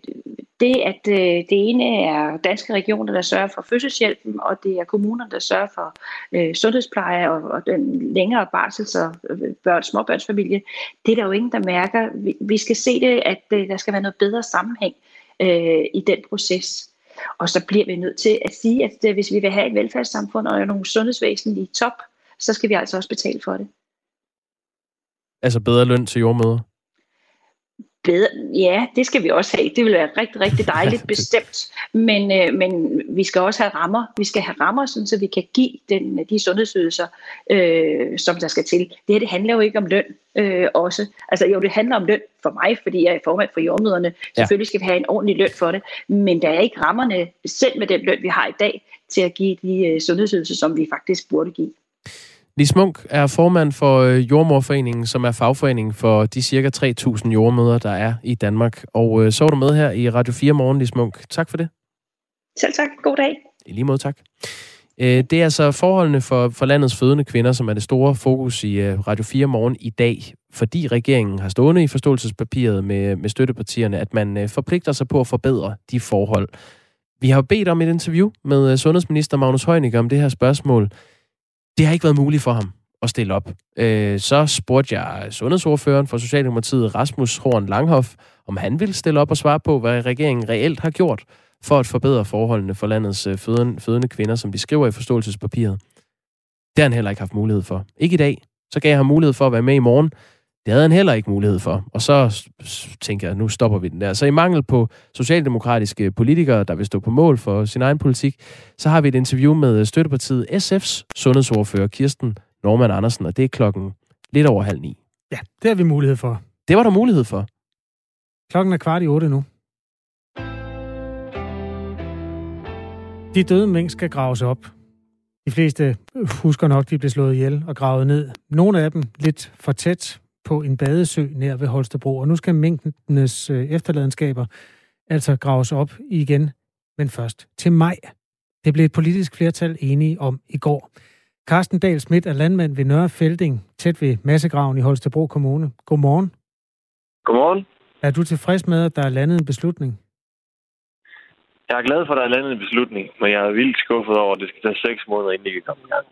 det, at øh, det ene er danske regioner, der sørger for fødselshjælpen, og det er kommunerne, der sørger for øh, sundhedspleje og, og den længere barsels- og øh, børn, småbørnsfamilie. Det er der jo ingen, der mærker. Vi, vi skal se det, at øh, der skal være noget bedre sammenhæng øh, i den proces. Og så bliver vi nødt til at sige, at øh, hvis vi vil have et velfærdssamfund og nogle sundhedsvæsen i top, så skal vi altså også betale for det. Altså bedre løn til jordmøder? Bedre, ja, det skal vi også have. Det vil være rigtig, rigtig dejligt, bestemt. Men, øh, men vi skal også have rammer. Vi skal have rammer, sådan, så vi kan give den, de sundhedsydelser, øh, som der skal til. Det her det handler jo ikke om løn øh, også. Altså jo, det handler om løn for mig, fordi jeg er formand for jordmøderne. Ja. Selvfølgelig skal vi have en ordentlig løn for det. Men der er ikke rammerne, selv med den løn, vi har i dag, til at give de øh, sundhedsydelser, som vi faktisk burde give. Lis Munk er formand for øh, Jordmorforeningen, som er fagforening for de cirka 3.000 jordmøder, der er i Danmark. Og øh, så er du med her i Radio 4 Morgen, Lis Munk. Tak for det. Selv tak. God dag. I lige måde, tak. Øh, Det er altså forholdene for, for landets fødende kvinder, som er det store fokus i Radio 4 Morgen i dag, fordi regeringen har stående i forståelsespapiret med, med støttepartierne, at man forpligter sig på at forbedre de forhold. Vi har bedt om et interview med sundhedsminister Magnus Heunicke om det her spørgsmål. Det har ikke været muligt for ham at stille op. Øh, så spurgte jeg sundhedsordføreren for Socialdemokratiet, Rasmus Horn Langhoff, om han ville stille op og svare på, hvad regeringen reelt har gjort for at forbedre forholdene for landets øh, fødende, fødende kvinder, som de skriver i forståelsespapiret. Det har han heller ikke haft mulighed for. Ikke i dag. Så gav jeg ham mulighed for at være med i morgen. Det havde han heller ikke mulighed for. Og så tænker jeg, nu stopper vi den der. Så i mangel på socialdemokratiske politikere, der vil stå på mål for sin egen politik, så har vi et interview med støttepartiet SF's sundhedsordfører Kirsten Norman Andersen, og det er klokken lidt over halv ni. Ja, det har vi mulighed for. Det var der mulighed for. Klokken er kvart i otte nu. De døde mink skal graves op. De fleste husker nok, de blev slået ihjel og gravet ned. Nogle af dem lidt for tæt på en badesø nær ved Holstebro. Og nu skal minkenes øh, efterladenskaber altså graves op igen, men først til maj. Det blev et politisk flertal enige om i går. Carsten Dahl Schmidt er landmand ved Nørre Felding, tæt ved Massegraven i Holstebro Kommune. Godmorgen. Godmorgen. Er du tilfreds med, at der er landet en beslutning? Jeg er glad for, at der er landet en beslutning, men jeg er vildt skuffet over, at det skal tage seks måneder, inden det kan komme i gang.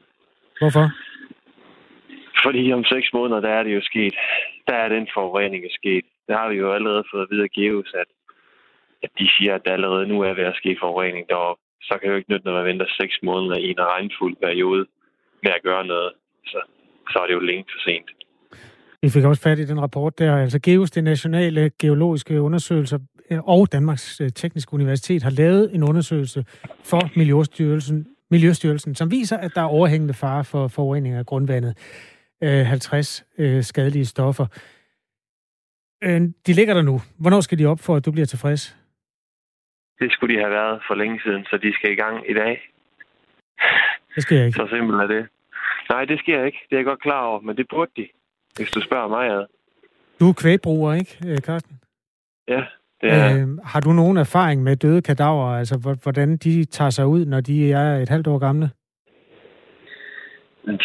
Hvorfor? Fordi om seks måneder, der er det jo sket. Der er den forurening er sket. Der har vi jo allerede fået at vide af Geos, at, at de siger, at der allerede nu er ved at ske forurening deroppe. Så kan det jo ikke nytte, når man venter seks måneder i en regnfuld periode med at gøre noget. Så, så er det jo længe for sent. Vi fik også fat i den rapport der. Altså GEOS, det nationale geologiske undersøgelser, eh, og Danmarks eh, Tekniske Universitet har lavet en undersøgelse for Miljøstyrelsen, Miljøstyrelsen, som viser, at der er overhængende fare for forurening af grundvandet. 50 øh, skadelige stoffer. Øh, de ligger der nu. Hvornår skal de op for, at du bliver tilfreds? Det skulle de have været for længe siden, så de skal i gang i dag. Det jeg ikke. Så simpelt er det. Nej, det sker ikke. Det er jeg godt klar over, men det burde de, hvis du spørger mig ad. Du er kvægbruger, ikke, Carsten? Ja, det er... Øh, har du nogen erfaring med døde kadaver, altså hvordan de tager sig ud, når de er et halvt år gamle?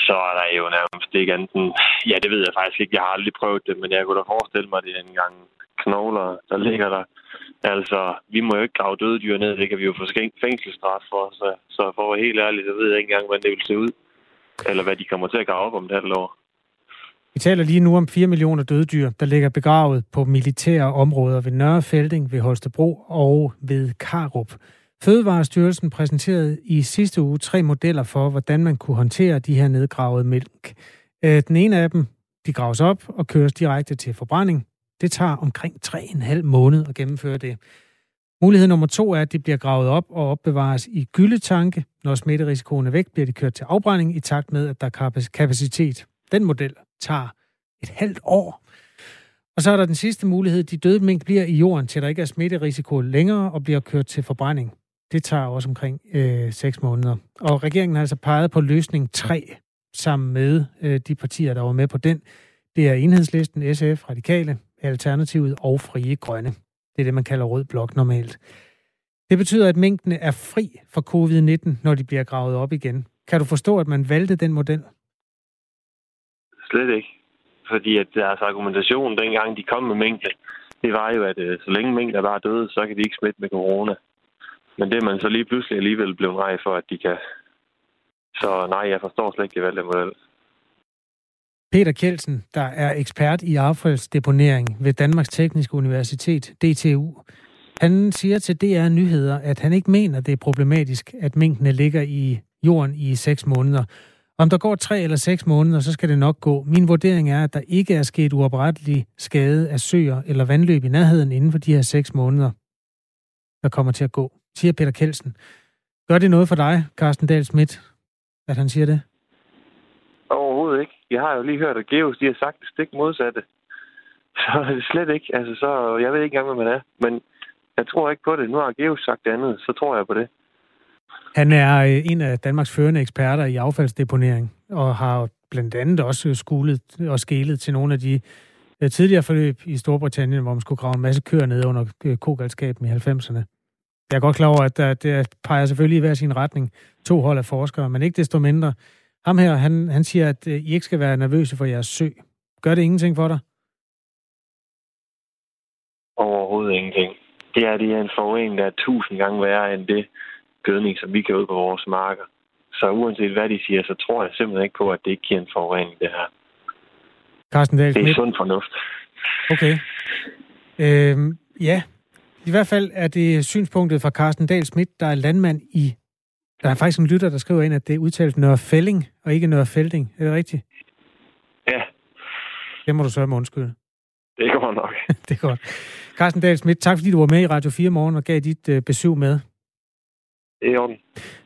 Så er der jo nærmest ikke andet Ja, det ved jeg faktisk ikke. Jeg har aldrig prøvet det, men jeg kunne da forestille mig, at det er en gang knogler, der ligger der. Altså, vi må jo ikke grave døde dyr ned. Det kan vi jo få fængselsstraf for. Så, så for at være helt ærlig, så ved jeg ikke engang, hvordan det vil se ud. Eller hvad de kommer til at grave op om det her år. Vi taler lige nu om 4 millioner døde dyr, der ligger begravet på militære områder ved Nørrefelding, ved Holstebro og ved Karup. Fødevarestyrelsen præsenterede i sidste uge tre modeller for, hvordan man kunne håndtere de her nedgravede mælk. Øh, den ene af dem, de graves op og køres direkte til forbrænding. Det tager omkring 3,5 måned at gennemføre det. Mulighed nummer to er, at de bliver gravet op og opbevares i gyldetanke. Når smitterisikoen er væk, bliver de kørt til afbrænding i takt med, at der er kapacitet. Den model tager et halvt år. Og så er der den sidste mulighed. De døde mink bliver i jorden, til der ikke er smitterisiko længere og bliver kørt til forbrænding. Det tager også omkring øh, 6 måneder. Og regeringen har altså peget på løsning 3 sammen med øh, de partier, der var med på den. Det er Enhedslisten, SF, Radikale, Alternativet og Frie Grønne. Det er det, man kalder rød blok normalt. Det betyder, at mængdene er fri for covid-19, når de bliver gravet op igen. Kan du forstå, at man valgte den model? Slet ikke. Fordi at deres argumentation, dengang de kom med mængden, det var jo, at øh, så længe mængder var døde, så kan de ikke smitte med corona. Men det er man så lige pludselig alligevel blevet nej for, at de kan. Så nej, jeg forstår slet ikke det valgte model. Peter Kjeldsen, der er ekspert i affaldsdeponering ved Danmarks Tekniske Universitet, DTU, han siger til DR Nyheder, at han ikke mener, det er problematisk, at minkene ligger i jorden i seks måneder. Om der går tre eller seks måneder, så skal det nok gå. Min vurdering er, at der ikke er sket uoprettelig skade af søer eller vandløb i nærheden inden for de her seks måneder, der kommer til at gå siger Peter Kelsen. Gør det noget for dig, Carsten Dahl Schmidt, at han siger det? Overhovedet ikke. Jeg har jo lige hørt, at Geos de har sagt det stik modsatte. Så er det slet ikke. Altså, så, jeg ved ikke engang, hvad man er. Men jeg tror ikke på det. Nu har Geos sagt det andet, så tror jeg på det. Han er øh, en af Danmarks førende eksperter i affaldsdeponering, og har blandt andet også skulet og skælet til nogle af de øh, tidligere forløb i Storbritannien, hvor man skulle grave en masse køer ned under øh, kogalskaben i 90'erne. Jeg er godt klar over, at der, det peger selvfølgelig i hver sin retning to hold af forskere, men ikke desto mindre. Ham her, han, han siger, at øh, I ikke skal være nervøse for jeres sø. Gør det ingenting for dig? Overhovedet ingenting. Det er, det er en forurening, der er tusind gange værre end det gødning, som vi kan ud på vores marker. så uanset hvad de siger, så tror jeg simpelthen ikke på, at det ikke giver en forurening, det her. Carsten Dahl Det er sund fornuft. Okay. Øhm, ja, i hvert fald er det synspunktet fra Carsten Dahl Schmidt, der er landmand i... Der er faktisk en lytter, der skriver ind, at det er udtalt Nørre Fælling, og ikke Nørre Felding. Er det rigtigt? Ja. Det må du så med undskylde. Det går nok. det er godt. Carsten Dahl Schmidt, tak fordi du var med i Radio 4 morgen og gav dit øh, besøg med. Det er orden.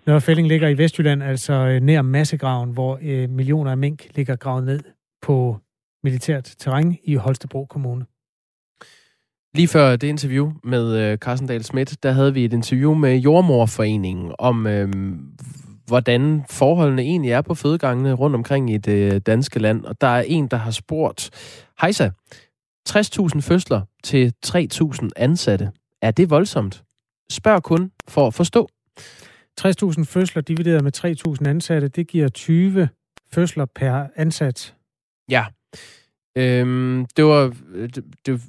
Nørre Fælling ligger i Vestjylland, altså øh, nær massegraven, hvor øh, millioner af mink ligger gravet ned på militært terræn i Holstebro Kommune. Lige før det interview med øh, Carsten Dahl Schmidt, der havde vi et interview med Jordmorforeningen om, øh, hvordan forholdene egentlig er på fødegangene rundt omkring i det danske land. Og der er en, der har spurgt, Hejsa, 60.000 fødsler til 3.000 ansatte. Er det voldsomt? Spørg kun for at forstå. 60.000 fødsler divideret med 3.000 ansatte, det giver 20 fødsler per ansat. Ja. Øhm, det var... Det, det,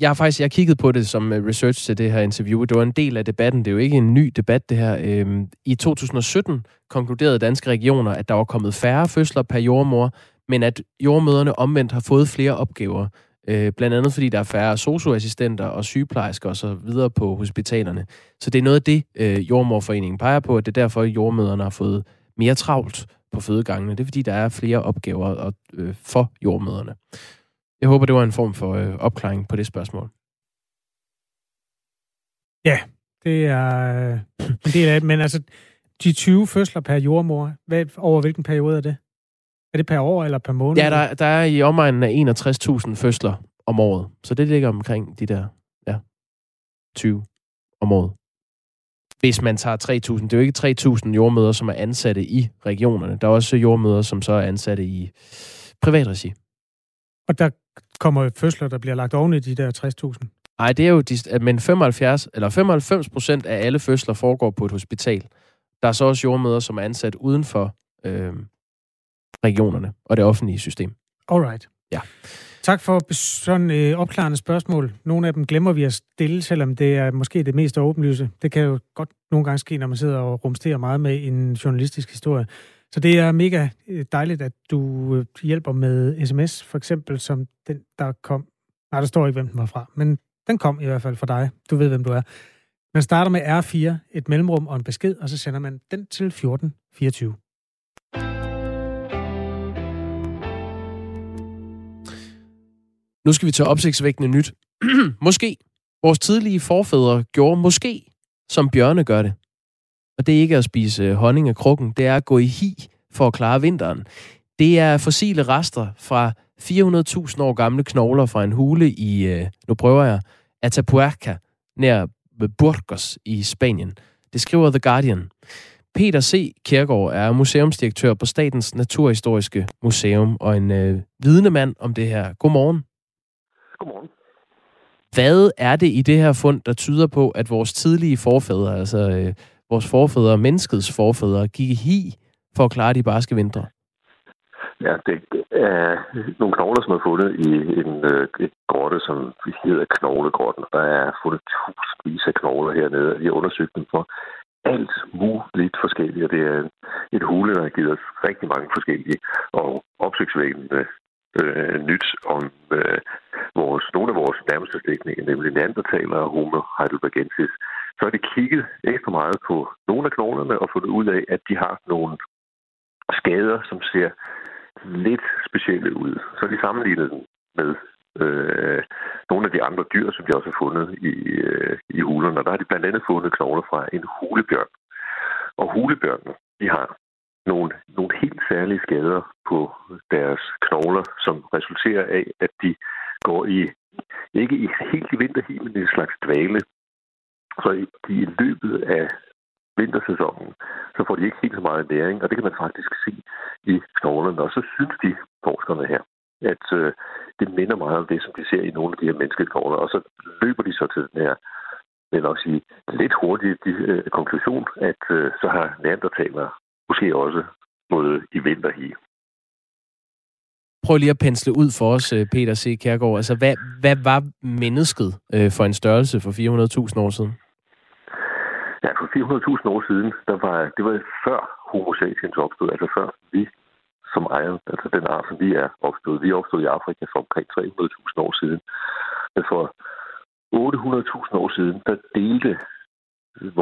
jeg har faktisk jeg kigget på det som øh, research til det her interview. Det var en del af debatten. Det er jo ikke en ny debat, det her. Øhm, I 2017 konkluderede danske regioner, at der var kommet færre fødsler per jordmor, men at jordmøderne omvendt har fået flere opgaver. Øh, blandt andet fordi der er færre socioassistenter og sygeplejersker og så videre på hospitalerne. Så det er noget af det, øh, jordmorforeningen peger på, at det er derfor, at jordmøderne har fået mere travlt på fødegangene. Det er fordi, der er flere opgaver og, øh, for jordmøderne. Jeg håber, det var en form for øh, opklaring på det spørgsmål. Ja, det er øh, en del af det. Men altså, de 20 fødsler per jordmor, hvad, over hvilken periode er det? Er det per år eller per måned? Ja, der, der er i omegnen af 61.000 fødsler om året. Så det ligger omkring de der ja, 20 om året. Hvis man tager 3.000. Det er jo ikke 3.000 jordmøder, som er ansatte i regionerne. Der er også jordmøder, som så er ansatte i privatregi. Og der kommer fødsler, der bliver lagt oven i de der 60.000? Nej, det er jo... Men 75 eller 95 procent af alle fødsler foregår på et hospital. Der er så også jordmøder, som er ansat uden for øh, regionerne og det offentlige system. Alright. Ja. Tak for sådan øh, opklarende spørgsmål. Nogle af dem glemmer vi at stille, selvom det er måske det mest åbenlyse. Det kan jo godt nogle gange ske, når man sidder og rumsterer meget med en journalistisk historie. Så det er mega øh, dejligt, at du øh, hjælper med sms, for eksempel som den, der kom. Nej, der står ikke, hvem den var fra, men den kom i hvert fald fra dig. Du ved, hvem du er. Man starter med R4, et mellemrum og en besked, og så sender man den til 1424. Nu skal vi til opsigtsvækkende nyt. måske. Vores tidlige forfædre gjorde måske, som bjørne gør det. Og det er ikke at spise øh, honning af krukken, det er at gå i hi for at klare vinteren. Det er fossile rester fra 400.000 år gamle knogler fra en hule i, øh, nu prøver jeg, Atapuerca, nær Burgos i Spanien. Det skriver The Guardian. Peter C. Kjærgaard er museumsdirektør på Statens Naturhistoriske Museum og en øh, vidende mand om det her. Godmorgen. Godmorgen. Hvad er det i det her fund, der tyder på, at vores tidlige forfædre, altså øh, vores forfædre, menneskets forfædre, gik i hi for at klare de barske vintre? Ja, det er nogle knogler, som er fundet i en øh, grotte, som hedder Knoglegrotten. Der er fundet tusindvis af knogler hernede. Vi har undersøgt dem for alt muligt forskelligt, og det er et hule, der har givet os rigtig mange forskellige og opsigtsvækkende øh, nyt om øh, vores, nogle af vores nærmeste slægtninge, nemlig Neandertaler og Homo heidelbergensis. Så har de kigget ekstra meget på nogle af knoglerne og fundet ud af, at de har nogle skader, som ser lidt specielle ud. Så de sammenlignet den med øh, nogle af de andre dyr, som de også har fundet i, øh, i hulerne. Og der har de blandt andet fundet knogler fra en hulebjørn. Og hulebjørnene, de har nogle, nogle helt særlige skader på deres knogler, som resulterer af, at de går i, ikke i helt i vinterhi, men i en slags dvale. Så de i løbet af vintersæsonen, så får de ikke helt så meget næring, og det kan man faktisk se i knoglerne. Og så synes de, forskerne her, at øh, det minder meget om det, som de ser i nogle af de her menneskeknogler, og så løber de så til den her vil nok sige, lidt hurtigt de, øh, konklusion, at øh, så har neandertalere måske også mod i vinterhi. Prøv lige at pensle ud for os, øh, Peter C. Kærgaard. Altså, hvad, hvad var mennesket øh, for en størrelse for 400.000 år siden? Ja, for 400.000 år siden, der var, det var før homo sapiens opstod, altså før vi som ejer, altså den art, som vi er opstået. Vi opstået i Afrika for omkring 300.000 år siden. Men for 800.000 år siden, der delte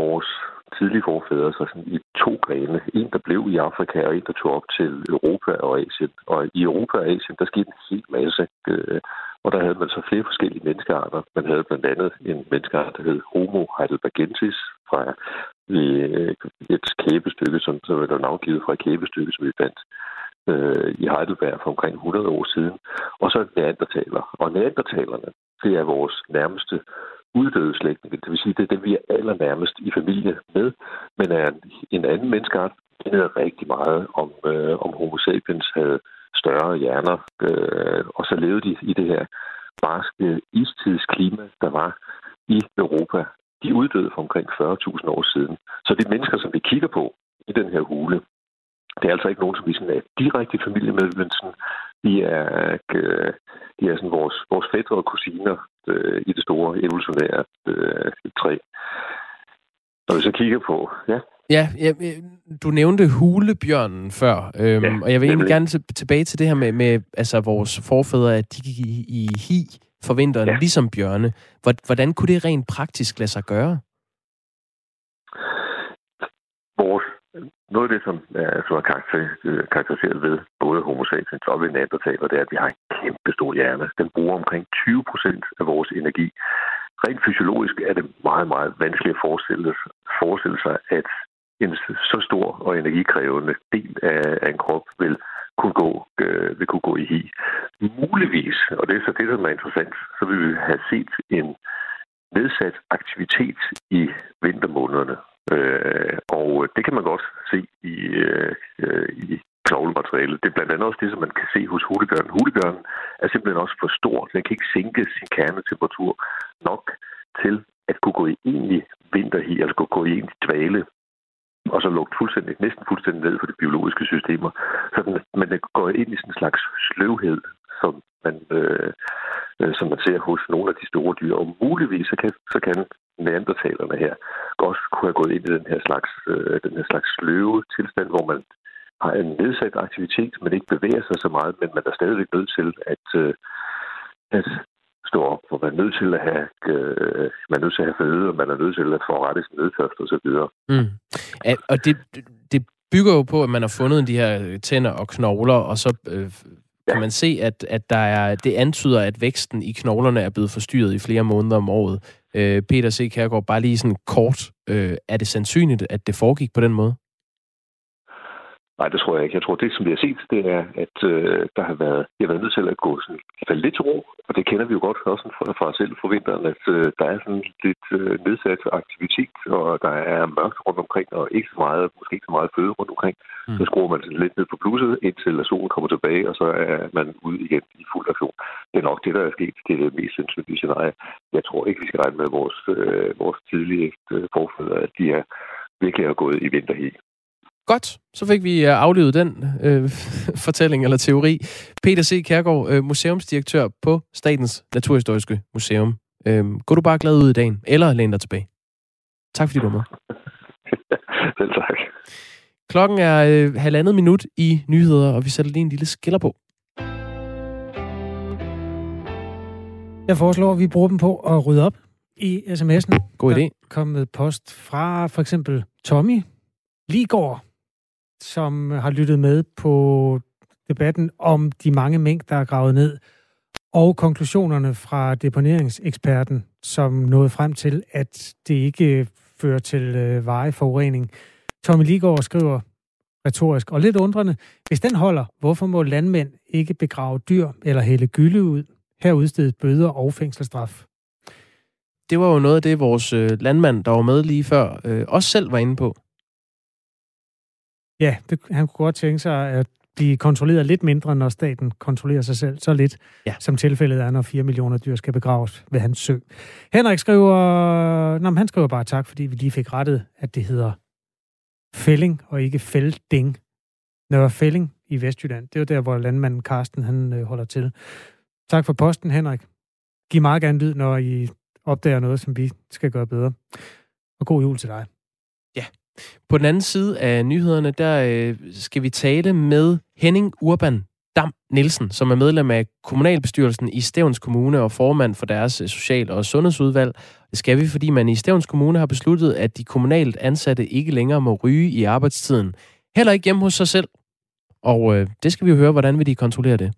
vores tidlige forfædre sig sådan i to grene. En, der blev i Afrika, og en, der tog op til Europa og Asien. Og i Europa og Asien, der skete en hel masse. Øh, og der havde man så flere forskellige menneskearter. Man havde blandt andet en menneskeart, der hed Homo heidelbergensis, fra øh, et kæbestykke, som, som er navngivet fra et kæbestykke, som vi fandt øh, i Heidelberg for omkring 100 år siden. Og så neandertaler. Og neandertalerne, det er vores nærmeste uddøde slægtninge. Det vil sige, det er dem, vi er allernærmest i familie med, men er en anden menneskeart, det hedder rigtig meget om, øh, om homo sapiens havde større hjerner, øh, og så levede de i det her barske istidsklima, der var i Europa. De uddøde for omkring 40.000 år siden. Så de mennesker, som vi kigger på i den her hule, det er altså ikke nogen, som vi sådan er direkte familie med, men sådan, de er, øh, de er sådan vores, vores fædre og kusiner øh, i det store evolutionære øh, træ. Når vi så kigger på, ja. Ja, ja du nævnte hulebjørnen før, øhm, ja, og jeg vil egentlig gerne tilbage til det her med, med altså, vores forfædre, at de gik i, i hi for vinteren, ja. ligesom bjørne. Hvordan kunne det rent praktisk lade sig gøre? Vores noget af det, som er, som er øh, karakteriseret ved både homo sapiens og ved neandertaler, det er, at vi har en kæmpe stor hjerne. Den bruger omkring 20 procent af vores energi. Rent fysiologisk er det meget, meget vanskeligt at forestille, forestille sig, at en så stor og energikrævende del af, af en krop vil kunne gå, øh, vil kunne gå i hi. Muligvis, og det er så det, der er interessant, så vil vi have set en nedsat aktivitet i vintermånederne. Øh, og det kan man godt se i, øh, øh i knoglematerialet. Det er blandt andet også det, som man kan se hos hulebjørnen. Hulebjørnen er simpelthen også for stor. Den kan ikke sænke sin kernetemperatur nok til at kunne gå i egentlig vinterhi, altså kunne gå i egentlig dvale, og så lukke fuldstændig, næsten fuldstændig ned for de biologiske systemer. Så den, men den går ind i sådan en slags sløvhed, som man, øh, øh, som man ser hos nogle af de store dyr. Og muligvis så kan, så kan neandertalerne her godt kunne have gået ind i den her slags, øh, den her slags sløve tilstand, hvor man har en nedsat aktivitet, men ikke bevæger sig så meget, men man er stadigvæk nødt til at, øh, at stå op, og man er nødt til at have, øh, man er nødt til at have føde, og man er nødt til at forrette sin nedtørst og så videre. Mm. Og det, det bygger jo på, at man har fundet de her tænder og knogler, og så øh, kan man se, at, at der er, det antyder, at væksten i knoglerne er blevet forstyrret i flere måneder om året. Øh, Peter C. Kærgaard, bare lige sådan kort, øh, er det sandsynligt, at det foregik på den måde? Nej, det tror jeg ikke. Jeg tror, det, som vi har set, det er, at øh, der har været, jeg har været nødt til at gå sådan, falde lidt til ro, og det kender vi jo godt også fra, fra os selv for vinteren, at øh, der er sådan lidt øh, nedsat aktivitet, og der er mørkt rundt omkring, og ikke så meget, måske ikke så meget føde rundt omkring. Mm. Så skruer man sådan lidt ned på bluset, indtil solen kommer tilbage, og så er man ude igen i fuld aktion. Det er nok det, der er sket. Det er det mest sandsynlige scenarie. Jeg tror ikke, vi skal regne med vores, øh, vores tidlige øh, forfædre, at de er virkelig er gået i vinterhi. Godt, så fik vi øh, aflevet den øh, fortælling eller teori. Peter C. Kærgaard, øh, museumsdirektør på Statens Naturhistoriske Museum. Øh, gå du bare glad ud i dagen, eller læn dig tilbage. Tak fordi du var med. Selv tak. Klokken er øh, halvandet minut i nyheder, og vi sætter lige en lille skiller på. Jeg foreslår, at vi bruger dem på at rydde op i sms'en. God idé. Der er kommet post fra for eksempel Tommy Ligård, som har lyttet med på debatten om de mange mængder, der er gravet ned, og konklusionerne fra deponeringseksperten, som nåede frem til, at det ikke fører til øh, vejeforurening. Tommy Ligård skriver retorisk og lidt undrende, hvis den holder, hvorfor må landmænd ikke begrave dyr eller hælde gylde ud? Her udstedet bøder og fængselsstraf. Det var jo noget af det, vores øh, landmand, der var med lige før, øh, også selv var inde på. Ja, det, han kunne godt tænke sig at blive kontrolleret lidt mindre, når staten kontrollerer sig selv så lidt, ja. som tilfældet er, når 4 millioner dyr skal begraves ved hans sø. Henrik skriver, nå, han skriver bare tak, fordi vi lige fik rettet, at det hedder fælling og ikke fælding. Nørre Fælling i Vestjylland. Det er jo der, hvor landmanden Karsten han øh, holder til. Tak for posten, Henrik. Giv meget gerne lyd, når I opdager noget, som vi skal gøre bedre. Og god jul til dig. På den anden side af nyhederne, der øh, skal vi tale med Henning Urban Dam Nielsen, som er medlem af kommunalbestyrelsen i Stævns Kommune og formand for deres øh, social- og sundhedsudvalg. Det skal vi, fordi man i Stævns Kommune har besluttet, at de kommunalt ansatte ikke længere må ryge i arbejdstiden. Heller ikke hjemme hos sig selv. Og øh, det skal vi jo høre, hvordan vil de kontrollere det.